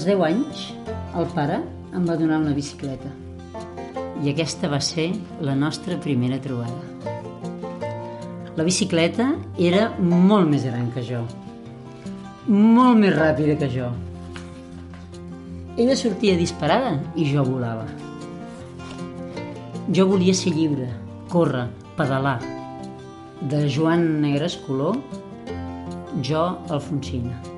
Als 10 anys, el pare em va donar una bicicleta. I aquesta va ser la nostra primera trobada. La bicicleta era molt més gran que jo. Molt més ràpida que jo. Ella sortia disparada i jo volava. Jo volia ser lliure, córrer, pedalar. De Joan Negres Color, jo, Alfonsina.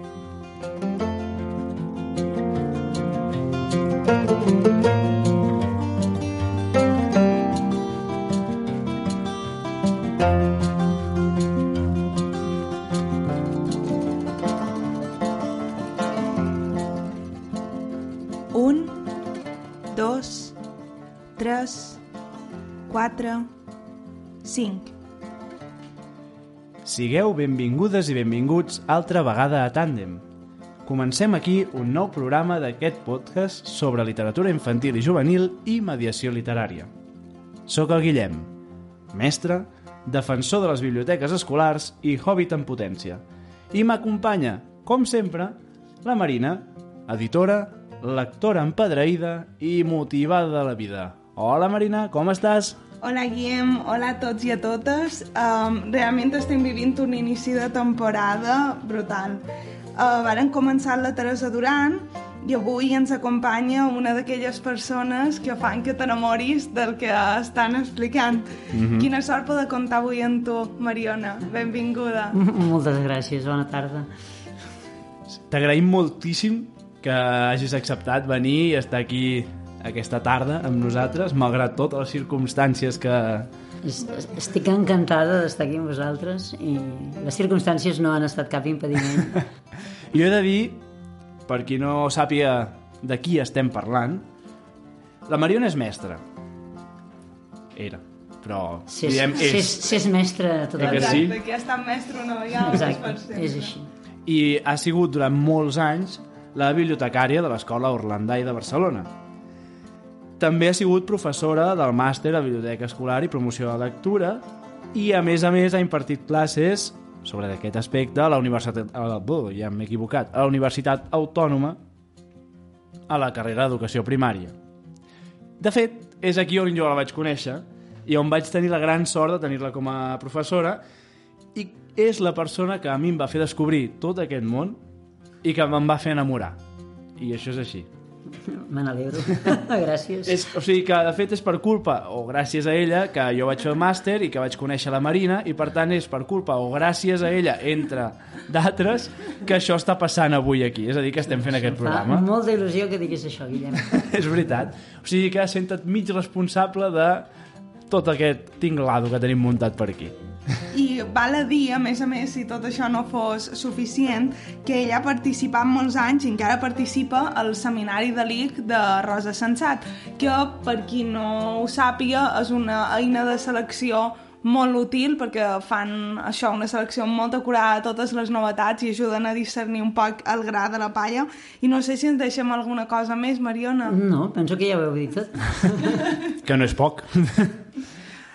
Sigueu benvingudes i benvinguts altra vegada a Tàndem. Comencem aquí un nou programa d'aquest podcast sobre literatura infantil i juvenil i mediació literària. Soc el Guillem, mestre, defensor de les biblioteques escolars i hobbit en potència. I m'acompanya, com sempre, la Marina, editora, lectora empadreïda i motivada de la vida. Hola Marina, com estàs? Hola Guillem, hola a tots i a totes. Um, realment estem vivint un inici de temporada brutal. Uh, varen començar la Teresa Duran i avui ens acompanya una d'aquelles persones que fan que t'enamoris del que estan explicant. Mm -hmm. Quina sort poder comptar avui amb tu, Mariona. Benvinguda. Moltes gràcies, bona tarda. T'agraïm moltíssim que hagis acceptat venir i estar aquí aquesta tarda amb nosaltres, malgrat totes les circumstàncies que... Es- es- Estic encantada d'estar aquí amb vosaltres i les circumstàncies no han estat cap impediment. Jo he de dir, per qui no sàpiga de qui estem parlant, la Mariona és mestra. Era, però Si és, diem si és, és. si és mestre tota Eh la que vida. sí? que ha estat mestre una vegada, és Exacte, és així. I ha sigut durant molts anys la bibliotecària de l'Escola Orlandai de Barcelona. També ha sigut professora del màster a Biblioteca Escolar i Promoció de Lectura i, a més a més, ha impartit classes sobre aquest aspecte a la Universitat... oh, ja m'he equivocat. A la Universitat Autònoma a la carrera d'Educació Primària. De fet, és aquí on jo la vaig conèixer i on vaig tenir la gran sort de tenir-la com a professora i és la persona que a mi em va fer descobrir tot aquest món i que me'n va fer enamorar. I això és així. Me n'alegro. Gràcies. És, o sigui que, de fet, és per culpa o gràcies a ella que jo vaig fer el màster i que vaig conèixer la Marina i, per tant, és per culpa o gràcies a ella, entre d'altres, que això està passant avui aquí. És a dir, que estem fent aquest Fa programa. molta il·lusió que diguis això, Guillem. és veritat. O sigui que senta't mig responsable de tot aquest tinglado que tenim muntat per aquí. I val a dir, a més a més, si tot això no fos suficient, que ella ha participat molts anys i encara participa al seminari de l'IC de Rosa Sensat, que, per qui no ho sàpiga, és una eina de selecció molt útil perquè fan això, una selecció molt acurada de totes les novetats i ajuden a discernir un poc el gra de la palla. I no sé si ens deixem alguna cosa més, Mariona. No, penso que ja ho heu dit tot. Que no és poc.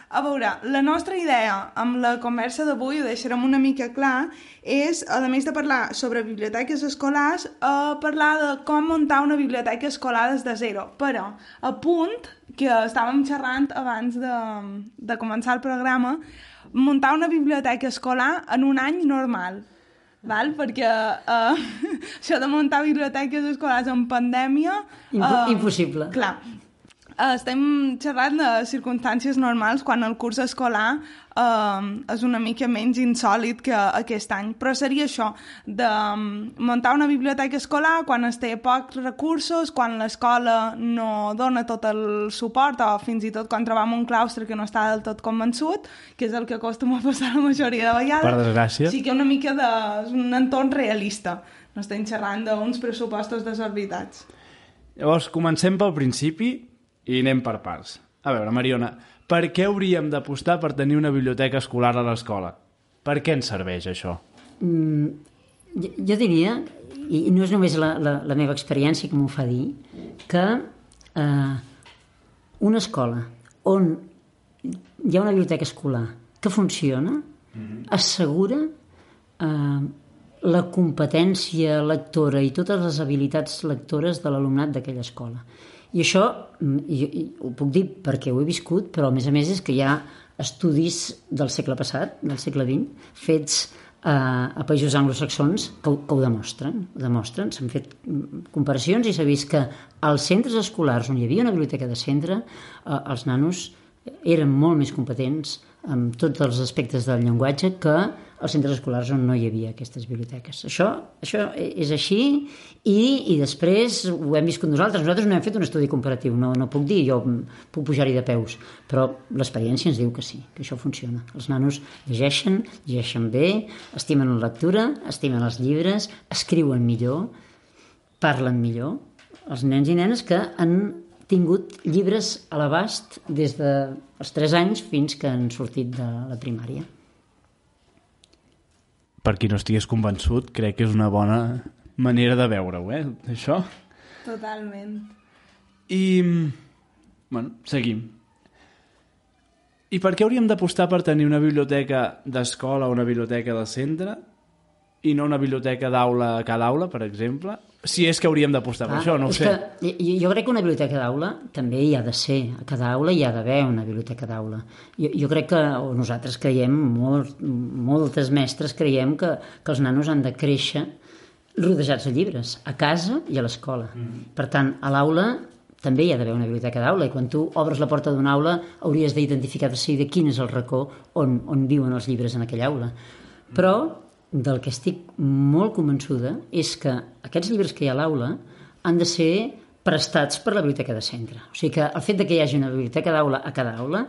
A veure, la nostra idea amb la conversa d'avui, ho deixarem una mica clar, és, a més de parlar sobre biblioteques escolars, eh, parlar de com muntar una biblioteca escolar des de zero. Però, a punt, que estàvem xerrant abans de, de començar el programa, muntar una biblioteca escolar en un any normal. Val? Perquè eh, això de muntar biblioteques escolars en pandèmia... Impo eh, impossible. Clar, estem xerrant de circumstàncies normals quan el curs escolar eh, és una mica menys insòlid que aquest any. Però seria això, de mm, muntar una biblioteca escolar quan es té pocs recursos, quan l'escola no dona tot el suport o fins i tot quan trobam un claustre que no està del tot convençut, que és el que acostuma a passar la majoria de vegades. Per desgràcia. Sí que una mica de... és un entorn realista. No estem xerrant d'uns pressupostos desorbitats. Llavors, comencem pel principi i anem per parts. A veure, Mariona, per què hauríem d'apostar per tenir una biblioteca escolar a l'escola? Per què ens serveix això? Mm, jo, jo diria, i no és només la, la, la meva experiència que m'ho fa dir, que eh, una escola on hi ha una biblioteca escolar que funciona assegura eh, la competència lectora i totes les habilitats lectores de l'alumnat d'aquella escola. I això mm, i, i, ho puc dir perquè ho he viscut, però a més a més és que hi ha estudis del segle passat, del segle XX, fets a, a països anglosaxons que, que ho demostren. Demostren. S'han fet mm, comparacions i s'ha vist que als centres escolars on hi havia una biblioteca de centre, eh, els nanos eren molt més competents en tots els aspectes del llenguatge que als centres escolars on no hi havia aquestes biblioteques. Això, això és així i, i després ho hem viscut nosaltres. Nosaltres no hem fet un estudi comparatiu, no, no puc dir, jo puc pujar-hi de peus, però l'experiència ens diu que sí, que això funciona. Els nanos llegeixen, llegeixen bé, estimen la lectura, estimen els llibres, escriuen millor, parlen millor. Els nens i nenes que han tingut llibres a l'abast des dels 3 anys fins que han sortit de la primària. Per qui no estigués convençut, crec que és una bona manera de veure-ho, eh, això. Totalment. I, bueno, seguim. I per què hauríem d'apostar per tenir una biblioteca d'escola o una biblioteca del centre i no una biblioteca d'aula a cada aula, per exemple? Si és que hauríem d'apostar per això, no ho Ah, sé. Que, jo, jo crec que una biblioteca d'aula també hi ha de ser. A cada aula hi ha d'haver una biblioteca d'aula. Jo, jo crec que, o nosaltres creiem, molt, moltes mestres creiem que, que els nanos han de créixer rodejats de llibres, a casa i a l'escola. Mm. Per tant, a l'aula també hi ha d'haver una biblioteca d'aula i quan tu obres la porta d'una aula hauries d'identificar de seguida quin és el racó on, on viuen els llibres en aquella aula. Però del que estic molt convençuda és que aquests llibres que hi ha a l'aula han de ser prestats per la biblioteca de centre. O sigui que el fet de que hi hagi una biblioteca d'aula a cada aula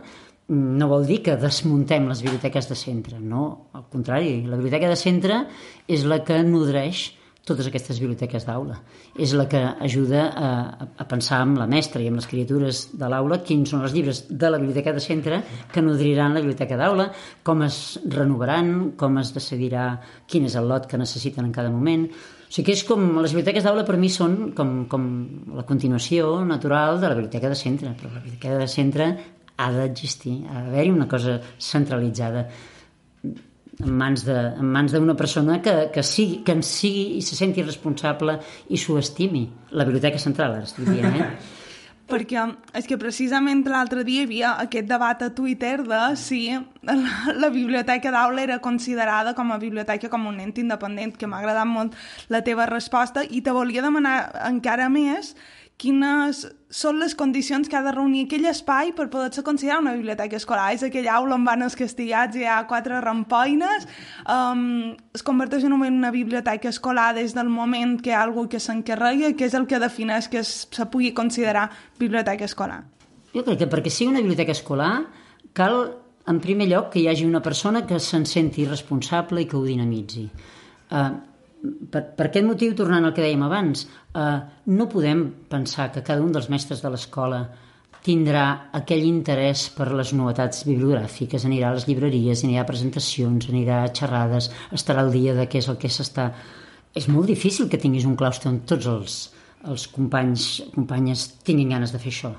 no vol dir que desmuntem les biblioteques de centre, no, al contrari, la biblioteca de centre és la que nodreix totes aquestes biblioteques d'aula. És la que ajuda a, a pensar amb la mestra i amb les criatures de l'aula quins són els llibres de la biblioteca de centre que nodriran la biblioteca d'aula, com es renovaran, com es decidirà quin és el lot que necessiten en cada moment. O sigui que és com, les biblioteques d'aula per mi són com, com la continuació natural de la biblioteca de centre, però la biblioteca de centre ha d'existir, ha d'haver-hi una cosa centralitzada en mans de, en mans d'una persona que, que, sigui, que en sigui i se senti responsable i s'ho estimi. La biblioteca central, ara estic dient, eh? Perquè és que precisament l'altre dia hi havia aquest debat a Twitter de si la, biblioteca d'aula era considerada com a biblioteca com un ent independent, que m'ha agradat molt la teva resposta i te volia demanar encara més quines són les condicions que ha de reunir aquell espai per poder-se considerar una biblioteca escolar. És aquella aula on van els castigats hi ha quatre rampoines, um, es converteix en una biblioteca escolar des del moment que hi ha algú que s'encarrega, que és el que defineix que se pugui considerar biblioteca escolar. Jo crec que perquè sigui una biblioteca escolar cal, en primer lloc, que hi hagi una persona que se'n senti responsable i que ho dinamitzi. Uh, per, per aquest motiu, tornant al que dèiem abans, uh, no podem pensar que cada un dels mestres de l'escola tindrà aquell interès per les novetats bibliogràfiques, anirà a les llibreries, anirà a presentacions, anirà a xerrades, estarà al dia de què és el que s'està... És molt difícil que tinguis un claustre on tots els, els companys companyes tinguin ganes de fer això.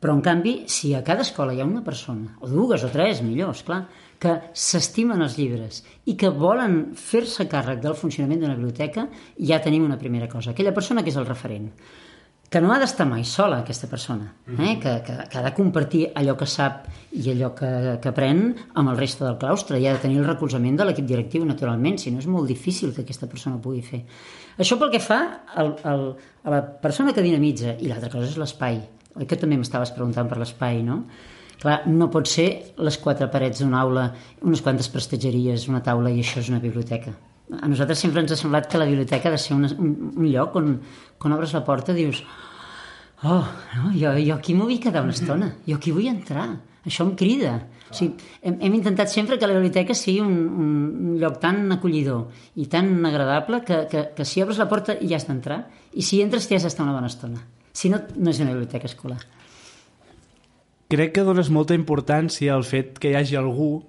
Però, en canvi, si a cada escola hi ha una persona, o dues o tres, millor, esclar, que s'estimen els llibres i que volen fer-se càrrec del funcionament d'una biblioteca, ja tenim una primera cosa. Aquella persona que és el referent que no ha d'estar mai sola, aquesta persona, eh? que, que, que ha de compartir allò que sap i allò que, que aprèn amb el reste del claustre i ha de tenir el recolzament de l'equip directiu, naturalment, si no és molt difícil que aquesta persona pugui fer. Això pel que fa al, al, a la persona que dinamitza, i l'altra cosa és l'espai. Oi que també m'estaves preguntant per l'espai, no? Clar, no pot ser les quatre parets d'una aula, unes quantes prestatgeries, una taula i això és una biblioteca. A nosaltres sempre ens ha semblat que la biblioteca ha de ser un, un, un lloc on, quan obres la porta dius oh, no, jo, jo aquí m'ho vull quedar una estona, jo aquí vull entrar, això em crida. O sigui, hem, hem intentat sempre que la biblioteca sigui un, un, lloc tan acollidor i tan agradable que, que, que si obres la porta ja has d'entrar i si entres t'hi has d'estar una bona estona. Si no, no és una biblioteca escolar. Crec que dones molta importància al fet que hi hagi algú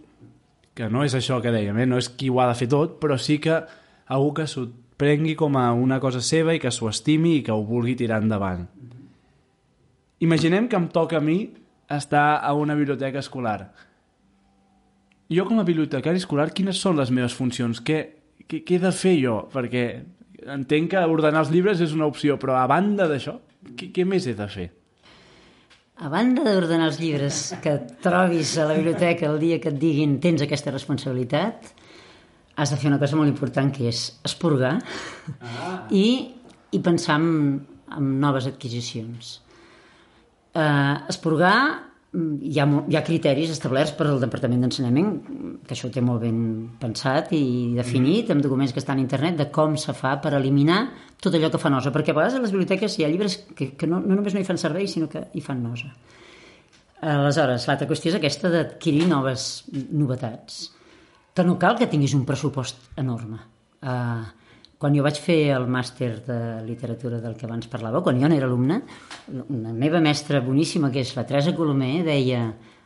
que no és això que dèiem, eh? no és qui ho ha de fer tot, però sí que algú que s'ho prengui com a una cosa seva i que s'ho estimi i que ho vulgui tirar endavant. Imaginem que em toca a mi estar a una biblioteca escolar. Jo com a bibliotecari escolar, quines són les meves funcions? Què, què, què he de fer jo? Perquè entenc que ordenar els llibres és una opció, però a banda d'això, què, què més he de fer? A banda d'ordenar els llibres que trobis a la biblioteca el dia que et diguin tens aquesta responsabilitat, has de fer una cosa molt important que és esporgar ah. i, i pensar en, en noves adquisicions. Uh, esporgar hi ha, hi ha criteris establerts per al Departament d'Ensenyament, que això ho té molt ben pensat i definit, amb documents que estan a internet, de com se fa per eliminar tot allò que fa nosa. Perquè a vegades a les biblioteques hi ha llibres que, que no, no només no hi fan servei, sinó que hi fan nosa. Aleshores, l'altra qüestió és aquesta d'adquirir noves novetats. Que no cal que tinguis un pressupost enorme. Uh, quan jo vaig fer el màster de literatura del que abans parlava, quan jo n'era alumne, una meva mestra boníssima, que és la Teresa Colomer, deia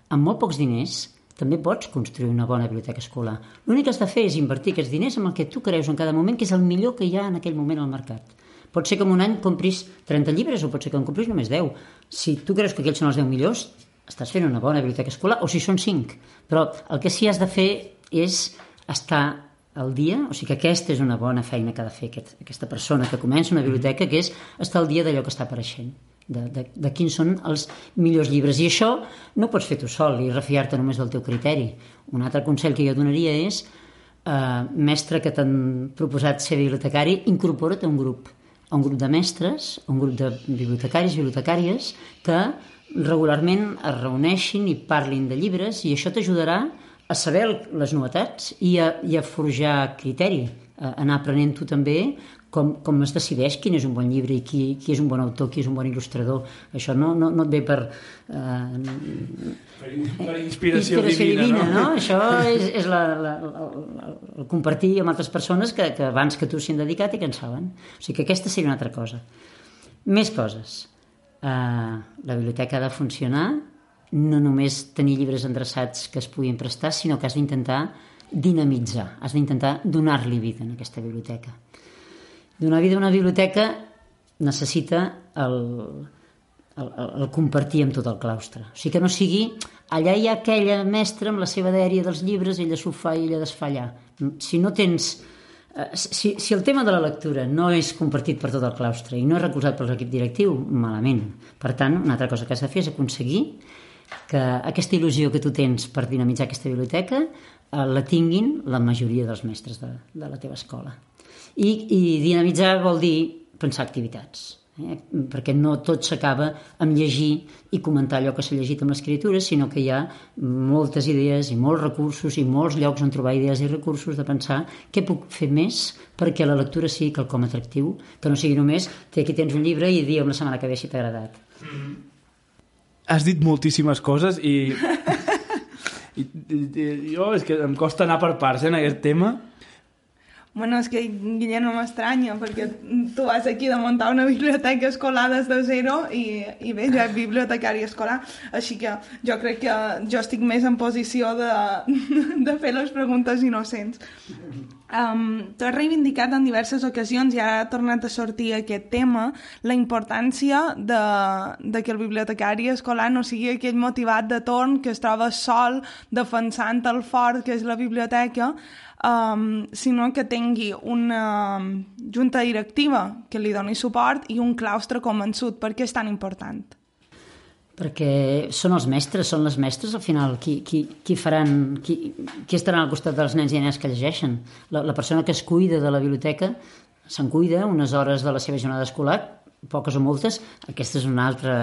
amb molt pocs diners també pots construir una bona biblioteca escolar. L'únic que has de fer és invertir aquests diners en el que tu creus en cada moment, que és el millor que hi ha en aquell moment al mercat. Pot ser que en un any compris 30 llibres o pot ser que en compris només 10. Si tu creus que aquells són els 10 millors, estàs fent una bona biblioteca escolar, o si són 5. Però el que sí has de fer és estar al dia, o sigui que aquesta és una bona feina que ha de fer aquest, aquesta persona que comença una biblioteca, que és estar al dia d'allò que està apareixent, de, de, de quins són els millors llibres. I això no pots fer tu sol i refiar-te només del teu criteri. Un altre consell que jo donaria és, eh, mestre que t'han proposat ser bibliotecari, incorpora't a un grup, a un grup de mestres, a un grup de bibliotecaris, bibliotecàries, que regularment es reuneixin i parlin de llibres i això t'ajudarà a saber les novetats i a, i a forjar criteri, a anar aprenent tu també com, com es decideix quin és un bon llibre i qui, qui és un bon autor, qui és un bon il·lustrador. Això no, no, no et ve per... Eh, per, per inspiració, inspiració divina, divina no? no? Això és, és la, la, la, el compartir amb altres persones que, que abans que tu s'hi han dedicat i que en saben. O sigui que aquesta seria una altra cosa. Més coses. Uh, la biblioteca ha de funcionar no només tenir llibres endreçats que es puguin prestar, sinó que has d'intentar dinamitzar, has d'intentar donar-li vida en aquesta biblioteca. Donar vida a una biblioteca necessita el, el, el compartir amb tot el claustre. O sigui que no sigui allà hi ha aquella mestra amb la seva dèria dels llibres, ella s'ho fa i ella desfà allà. Si no tens... Eh, si, si el tema de la lectura no és compartit per tot el claustre i no és recolzat per l'equip directiu, malament. Per tant, una altra cosa que has de fer és aconseguir que aquesta il·lusió que tu tens per dinamitzar aquesta biblioteca eh, la tinguin la majoria dels mestres de, de la teva escola. I, I dinamitzar vol dir pensar activitats, eh? perquè no tot s'acaba amb llegir i comentar allò que s'ha llegit amb l'escriptura, sinó que hi ha moltes idees i molts recursos i molts llocs on trobar idees i recursos de pensar què puc fer més perquè la lectura sigui quelcom atractiu, que no sigui només té aquí tens un llibre i digue'm la setmana que ve si t'ha agradat. Mm -hmm has dit moltíssimes coses i, i, i, i jo és que em costa anar per parts eh, en aquest tema Bueno, és que Guillem no m'estranya, perquè tu vas aquí de muntar una biblioteca escolar des de zero i, i bé, jo és bibliotecari escolar, així que jo crec que jo estic més en posició de, de fer les preguntes innocents. Um, tu has reivindicat en diverses ocasions, i ara ha tornat a sortir aquest tema, la importància de, de que el bibliotecari escolar no sigui aquell motivat de torn que es troba sol defensant el fort que és la biblioteca, um, sinó que tingui una junta directiva que li doni suport i un claustre convençut. Per què és tan important? perquè són els mestres, són les mestres al final qui, qui, qui faran, qui, qui estaran al costat dels nens i nenes que llegeixen. La, la persona que es cuida de la biblioteca se'n cuida unes hores de la seva jornada escolar, poques o moltes, aquesta és una altra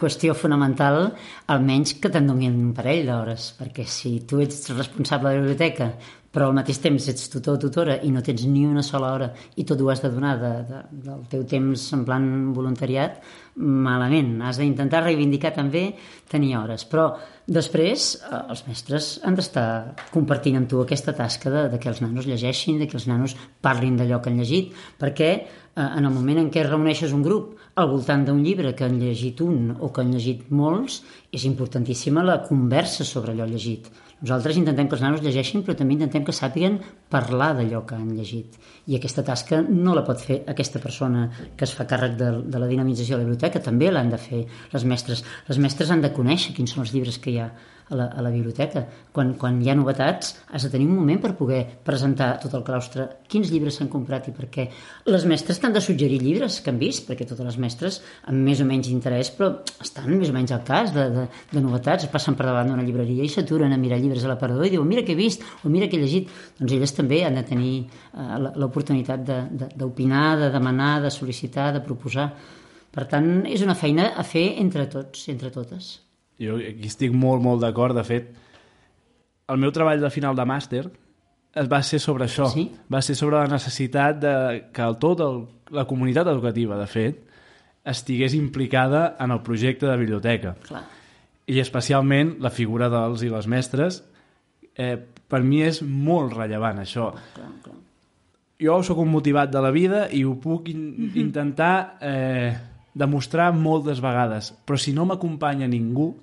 qüestió fonamental, almenys que te'n donin un parell d'hores, perquè si tu ets responsable de la biblioteca, però al mateix temps ets tutor o tutora i no tens ni una sola hora i tot ho has de donar de, de, del teu temps en plan voluntariat, malament. Has d'intentar reivindicar també tenir hores. Però després eh, els mestres han d'estar compartint amb tu aquesta tasca de, de que els nanos llegeixin, de que els nanos parlin d'allò que han llegit, perquè eh, en el moment en què reuneixes un grup al voltant d'un llibre que han llegit un o que han llegit molts, és importantíssima la conversa sobre allò llegit Nosaltres intentem que els nanos llegeixin, però també intentem que sàpiguen parlar d'allò que han llegit. I aquesta tasca no la pot fer aquesta persona que es fa càrrec de, de la dinamització de la biblioteca, també l'han de fer les mestres. Les mestres han de conèixer quins són els llibres que hi ha a la, a la biblioteca. Quan, quan hi ha novetats has de tenir un moment per poder presentar tot el claustre, quins llibres s'han comprat i per què. Les mestres t'han de suggerir llibres que han vist, perquè totes les mestres amb més o menys interès, però estan més o menys al cas de, de, de novetats, passen per davant d'una llibreria i s'aturen a mirar llibres a l'aparador i diuen mira què he vist o mira què he llegit. Doncs elles també han de tenir uh, l'oportunitat d'opinar, de, de, de demanar, de sol·licitar, de proposar. Per tant, és una feina a fer entre tots, entre totes. Jo aquí estic molt, molt d'acord. De fet, el meu treball de final de màster es va ser sobre això. Sí? Va ser sobre la necessitat de que el, tot el, la comunitat educativa, de fet, estigués implicada en el projecte de biblioteca. Clar. I especialment la figura dels i les mestres, eh, per mi és molt rellevant, això. Clar, clar. Jo sóc un motivat de la vida i ho puc in intentar eh, demostrar moltes vegades, però si no m'acompanya ningú,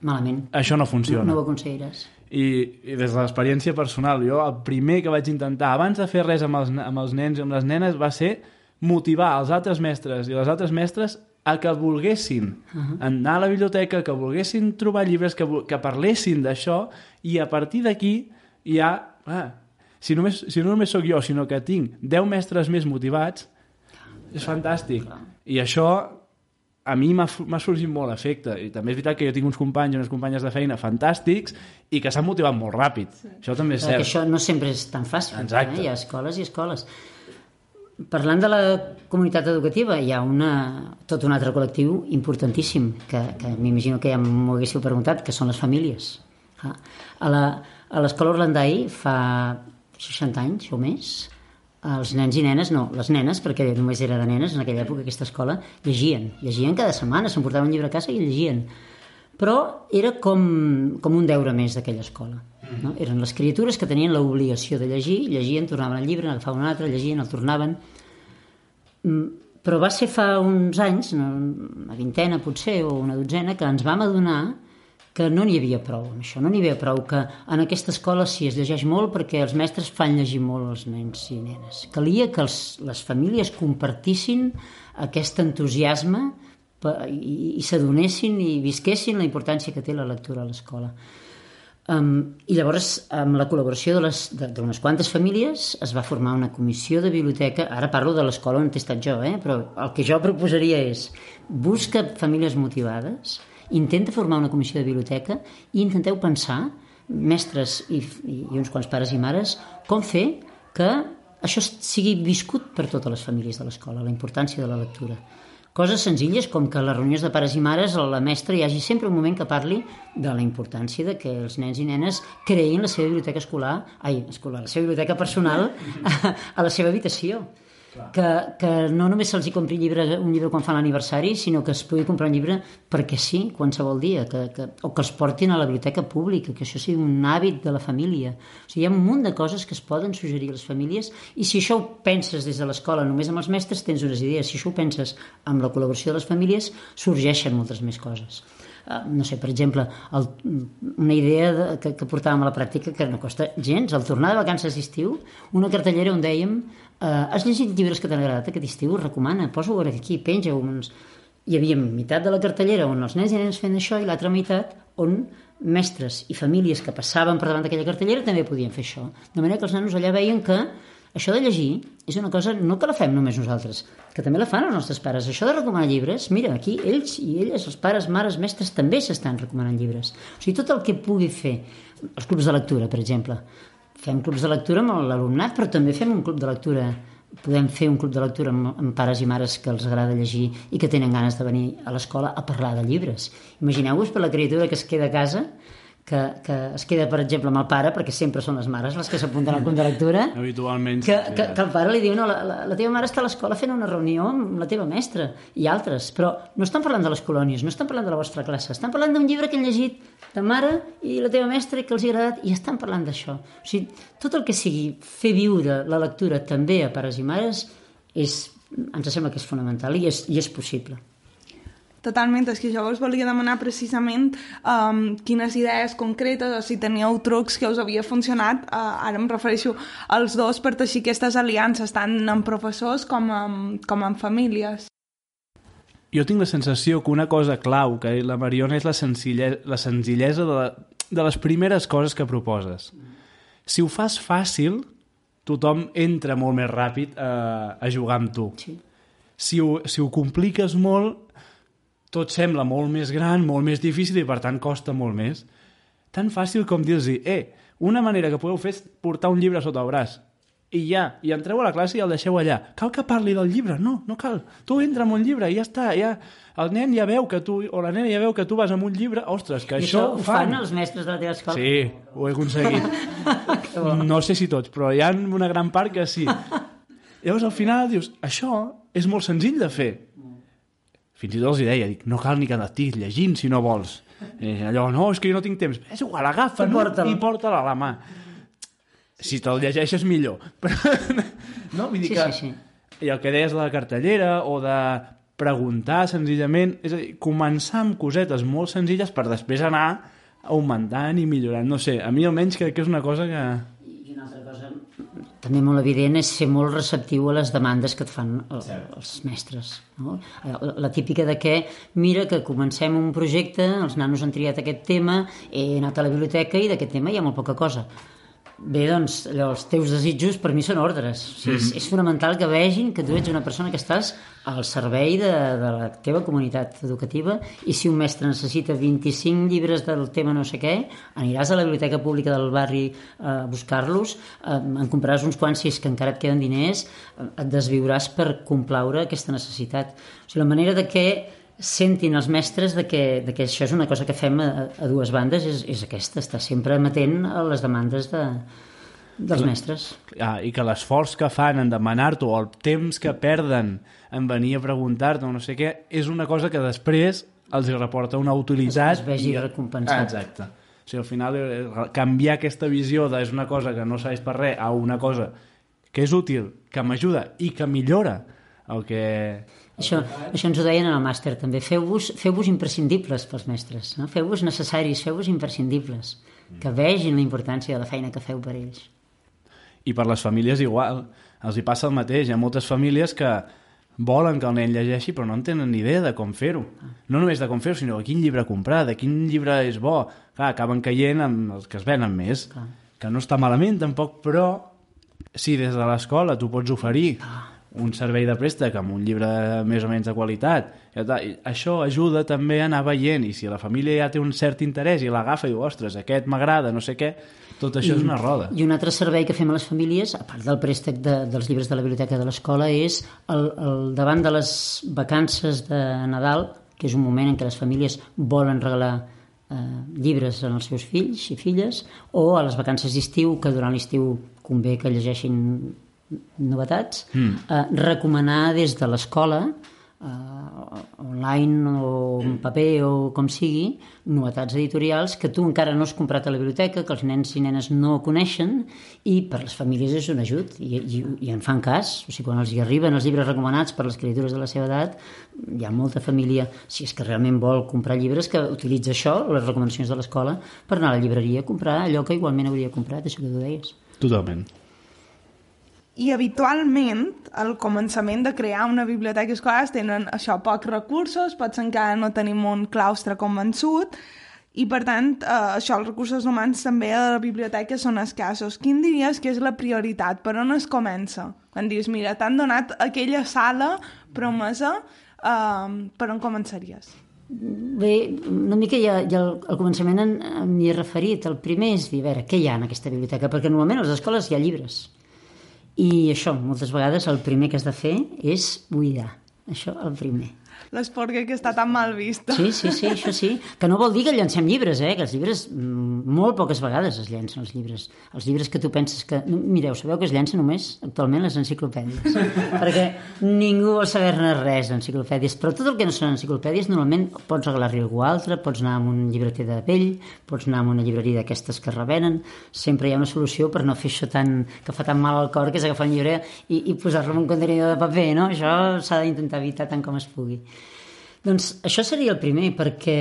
Malament. això no No, funciona. no ho aconseguiràs. I, I des de l'experiència personal, jo el primer que vaig intentar, abans de fer res amb els, amb els nens i amb les nenes, va ser motivar els altres mestres i les altres mestres a que volguessin uh -huh. anar a la biblioteca, que volguessin trobar llibres, que, que parlessin d'això, i a partir d'aquí ja... Ah, si, només, si no només sóc jo, sinó que tinc 10 mestres més motivats, és fantàstic. I això a mi m'ha sorgit molt efecte i també és veritat que jo tinc uns companys i unes companyes de feina fantàstics i que s'han motivat molt ràpid sí. això també és Clar, que cert això no sempre és tan fàcil. Exacte. Eh? Hi ha escoles i escoles. Parlant de la comunitat educativa, hi ha una, tot un altre col·lectiu importantíssim, que, que m'imagino que ja m'ho haguéssiu preguntat, que són les famílies. A la- a l'escola Orlandai fa 60 anys o més, els nens i nenes, no, les nenes, perquè només era de nenes en aquella època, aquesta escola, llegien. Llegien cada setmana, s'emportaven un llibre a casa i llegien. Però era com, com un deure més d'aquella escola. No? Eren les criatures que tenien l'obligació de llegir, llegien, tornaven al llibre, n'agafaven un altre, llegien, el tornaven. Mm, Però va ser fa uns anys, una vintena potser, o una dotzena, que ens vam adonar que no n'hi havia prou amb això, no n'hi havia prou que en aquesta escola sí es llegeix molt perquè els mestres fan llegir molt els nens i nenes. Calia que els, les famílies compartissin aquest entusiasme i, i s'adonessin i visquessin la importància que té la lectura a l'escola. Um, I llavors, amb la col·laboració d'unes quantes famílies, es va formar una comissió de biblioteca. Ara parlo de l'escola on he estat jo, eh? però el que jo proposaria és busca famílies motivades, intenta formar una comissió de biblioteca i intenteu pensar, mestres i, i, uns quants pares i mares, com fer que això sigui viscut per totes les famílies de l'escola, la importància de la lectura. Coses senzilles com que a les reunions de pares i mares la mestra hi hagi sempre un moment que parli de la importància de que els nens i nenes creïn la seva biblioteca escolar, ai, escolar, la seva biblioteca personal a, a la seva habitació. Que, que no només se'ls compri llibre, un llibre quan fan l'aniversari, sinó que es pugui comprar un llibre perquè sí, qualsevol dia, que, que, o que els portin a la biblioteca pública, que això sigui un hàbit de la família. O sigui, hi ha un munt de coses que es poden suggerir a les famílies i si això ho penses des de l'escola només amb els mestres tens unes idees, si això ho penses amb la col·laboració de les famílies sorgeixen moltes més coses. Uh, no sé, per exemple, el, una idea de, que, que portàvem a la pràctica que no costa gens, al tornar de vacances d'estiu, una cartellera on dèiem uh, has llegit llibres que t'han agradat aquest estiu? Recomana, posa-ho aquí, penja-ho. Uns... Hi havia meitat de la cartellera on els nens i nenes feien això i l'altra meitat on mestres i famílies que passaven per davant d'aquella cartellera també podien fer això. De manera que els nanos allà veien que això de llegir és una cosa, no que la fem només nosaltres, que també la fan els nostres pares. Això de recomanar llibres, mira, aquí ells i elles, els pares, mares, mestres, també s'estan recomanant llibres. O sigui, tot el que pugui fer, els clubs de lectura, per exemple. Fem clubs de lectura amb l'alumnat, però també fem un club de lectura podem fer un club de lectura amb, amb pares i mares que els agrada llegir i que tenen ganes de venir a l'escola a parlar de llibres. Imagineu-vos per la criatura que es queda a casa que, que es queda, per exemple, amb el pare, perquè sempre són les mares les que s'apunten al club de lectura, habitualment que, sí, que, que el pare li diu no, la, la, la teva mare està a l'escola fent una reunió amb la teva mestra i altres, però no estan parlant de les colònies, no estan parlant de la vostra classe, estan parlant d'un llibre que han llegit ta mare i la teva mestra i que els ha agradat i estan parlant d'això. O sigui, tot el que sigui fer viure la lectura també a pares i mares és, ens sembla que és fonamental i és, i és possible. Totalment, és que jo us volia demanar precisament um, quines idees concretes o si teníeu trucs que us havia funcionat, uh, ara em refereixo als dos per teixir aquestes aliances, tant amb professors com amb, com amb famílies. Jo tinc la sensació que una cosa clau que la Mariona és la, senzille, la senzillesa de, la, de les primeres coses que proposes. Si ho fas fàcil, tothom entra molt més ràpid a, a jugar amb tu. Sí. Si ho, si ho compliques molt, tot sembla molt més gran, molt més difícil i per tant costa molt més. Tan fàcil com dir-los eh, una manera que podeu fer és portar un llibre sota el braç i ja, i entreu a la classe i el deixeu allà. Cal que parli del llibre? No, no cal. Tu entra amb un llibre i ja està, ja... El nen ja veu que tu, o la nena ja veu que tu vas amb un llibre, ostres, que I això, això ho fan els mestres de la teva escola? Sí, ho he aconseguit. no sé si tots, però hi ha una gran part que sí. Llavors, al final, dius, això és molt senzill de fer. Fins i tot els hi deia, dic, no cal ni que t'estiguis llegint si no vols. I allò, no, és que jo no tinc temps. És igual, agafa no? porta'l. i porta-la a la mà. Si te'l llegeixes, millor. Però, no, vull dir Sí, que... sí, I el que deies de la cartellera o de preguntar senzillament, és a dir, començar amb cosetes molt senzilles per després anar augmentant i millorant. No sé, a mi almenys crec que és una cosa que... I una altra cosa també molt evident és ser molt receptiu a les demandes que et fan el, els mestres. No? La, la típica de que, mira, que comencem un projecte, els nanos han triat aquest tema, he anat a la biblioteca i d'aquest tema hi ha molt poca cosa. Bé, doncs, allò, els teus desitjos per mi són ordres. O sigui, és, és fonamental que vegin que tu ets una persona que estàs al servei de, de la teva comunitat educativa i si un mestre necessita 25 llibres del tema no sé què, aniràs a la biblioteca pública del barri a buscar-los, eh, en compraràs uns quants si és que encara et queden diners, eh, et desviuràs per complaure aquesta necessitat. O sigui, la manera de que sentin els mestres de que, de que això és una cosa que fem a, a dues bandes és, és aquesta, estar sempre amatent a les demandes de, dels mestres. Ah, I que l'esforç que fan en demanar-t'ho o el temps que perden en venir a preguntar-te no sé què, és una cosa que després els hi reporta una utilitat. Es- es vegi i- recompensat. Ah, exacte. O sigui, al final, eh, canviar aquesta visió de és una cosa que no serveix per res a una cosa que és útil, que m'ajuda i que millora el que... Això, això ens ho deien en el màster també. Feu-vos feu -vos imprescindibles pels mestres. No? Feu-vos necessaris, feu-vos imprescindibles. Que vegin la importància de la feina que feu per ells. I per les famílies igual, els hi passa el mateix. Hi ha moltes famílies que volen que el nen llegeixi però no en tenen ni idea de com fer-ho. No només de com fer-ho, sinó de quin llibre comprar, de quin llibre és bo. Clar, acaben caient amb els que es venen més, Clar. que no està malament tampoc, però si des de l'escola tu pots oferir un servei de préstec amb un llibre més o menys de qualitat, i això ajuda també a anar veient, i si la família ja té un cert interès i l'agafa i diu, ostres, aquest m'agrada, no sé què, tot això és una roda. I un altre servei que fem a les famílies, a part del préstec de, dels llibres de la biblioteca de l'escola, és el, el, davant de les vacances de Nadal, que és un moment en què les famílies volen regalar eh, llibres als seus fills i filles, o a les vacances d'estiu, que durant l'estiu convé que llegeixin novetats, mm. eh, recomanar des de l'escola eh, online o en paper o com sigui, novetats editorials que tu encara no has comprat a la biblioteca, que els nens i nenes no coneixen i per les famílies és un ajut i, i, i en fan cas. O sigui, quan els hi arriben els llibres recomanats per les criatures de la seva edat, hi ha molta família, si és que realment vol comprar llibres, que utilitza això, les recomanacions de l'escola, per anar a la llibreria a comprar allò que igualment hauria comprat, això que tu deies. Totalment. I habitualment, al començament de crear una biblioteca escolar tenen això, pocs recursos, potser encara no tenim un claustre convençut, i per tant, eh, això, els recursos humans també a la biblioteca són escassos. Quin diries que és la prioritat? Per on es comença? Quan dius, mira, t'han donat aquella sala promesa, eh, per on començaries? Bé, una mica ja, ja al, al començament en- m'hi he referit. El primer és dir, a veure, què hi ha en aquesta biblioteca? Perquè normalment a les escoles hi ha llibres. I això, moltes vegades, el primer que has de fer és buidar. Això, el primer. L'esporga que està tan mal vista. Sí, sí, sí, això sí. Que no vol dir que llancem llibres, eh? Que els llibres, mm, molt poques vegades es llancen els llibres. Els llibres que tu penses que... Mireu, sabeu que es llancen només actualment les enciclopèdies. perquè ningú vol saber-ne res d'enciclopèdies. Però tot el que no són enciclopèdies, normalment pots regalar-li a algú altre, pots anar a un llibreter de vell, pots anar a una llibreria d'aquestes que revenen. Sempre hi ha una solució per no fer això tan, que fa tan mal al cor, que és agafar un llibre i, i posar-lo en un contenidor de paper, no? Això s'ha d'intentar evitar tant com es pugui. Doncs això seria el primer, perquè,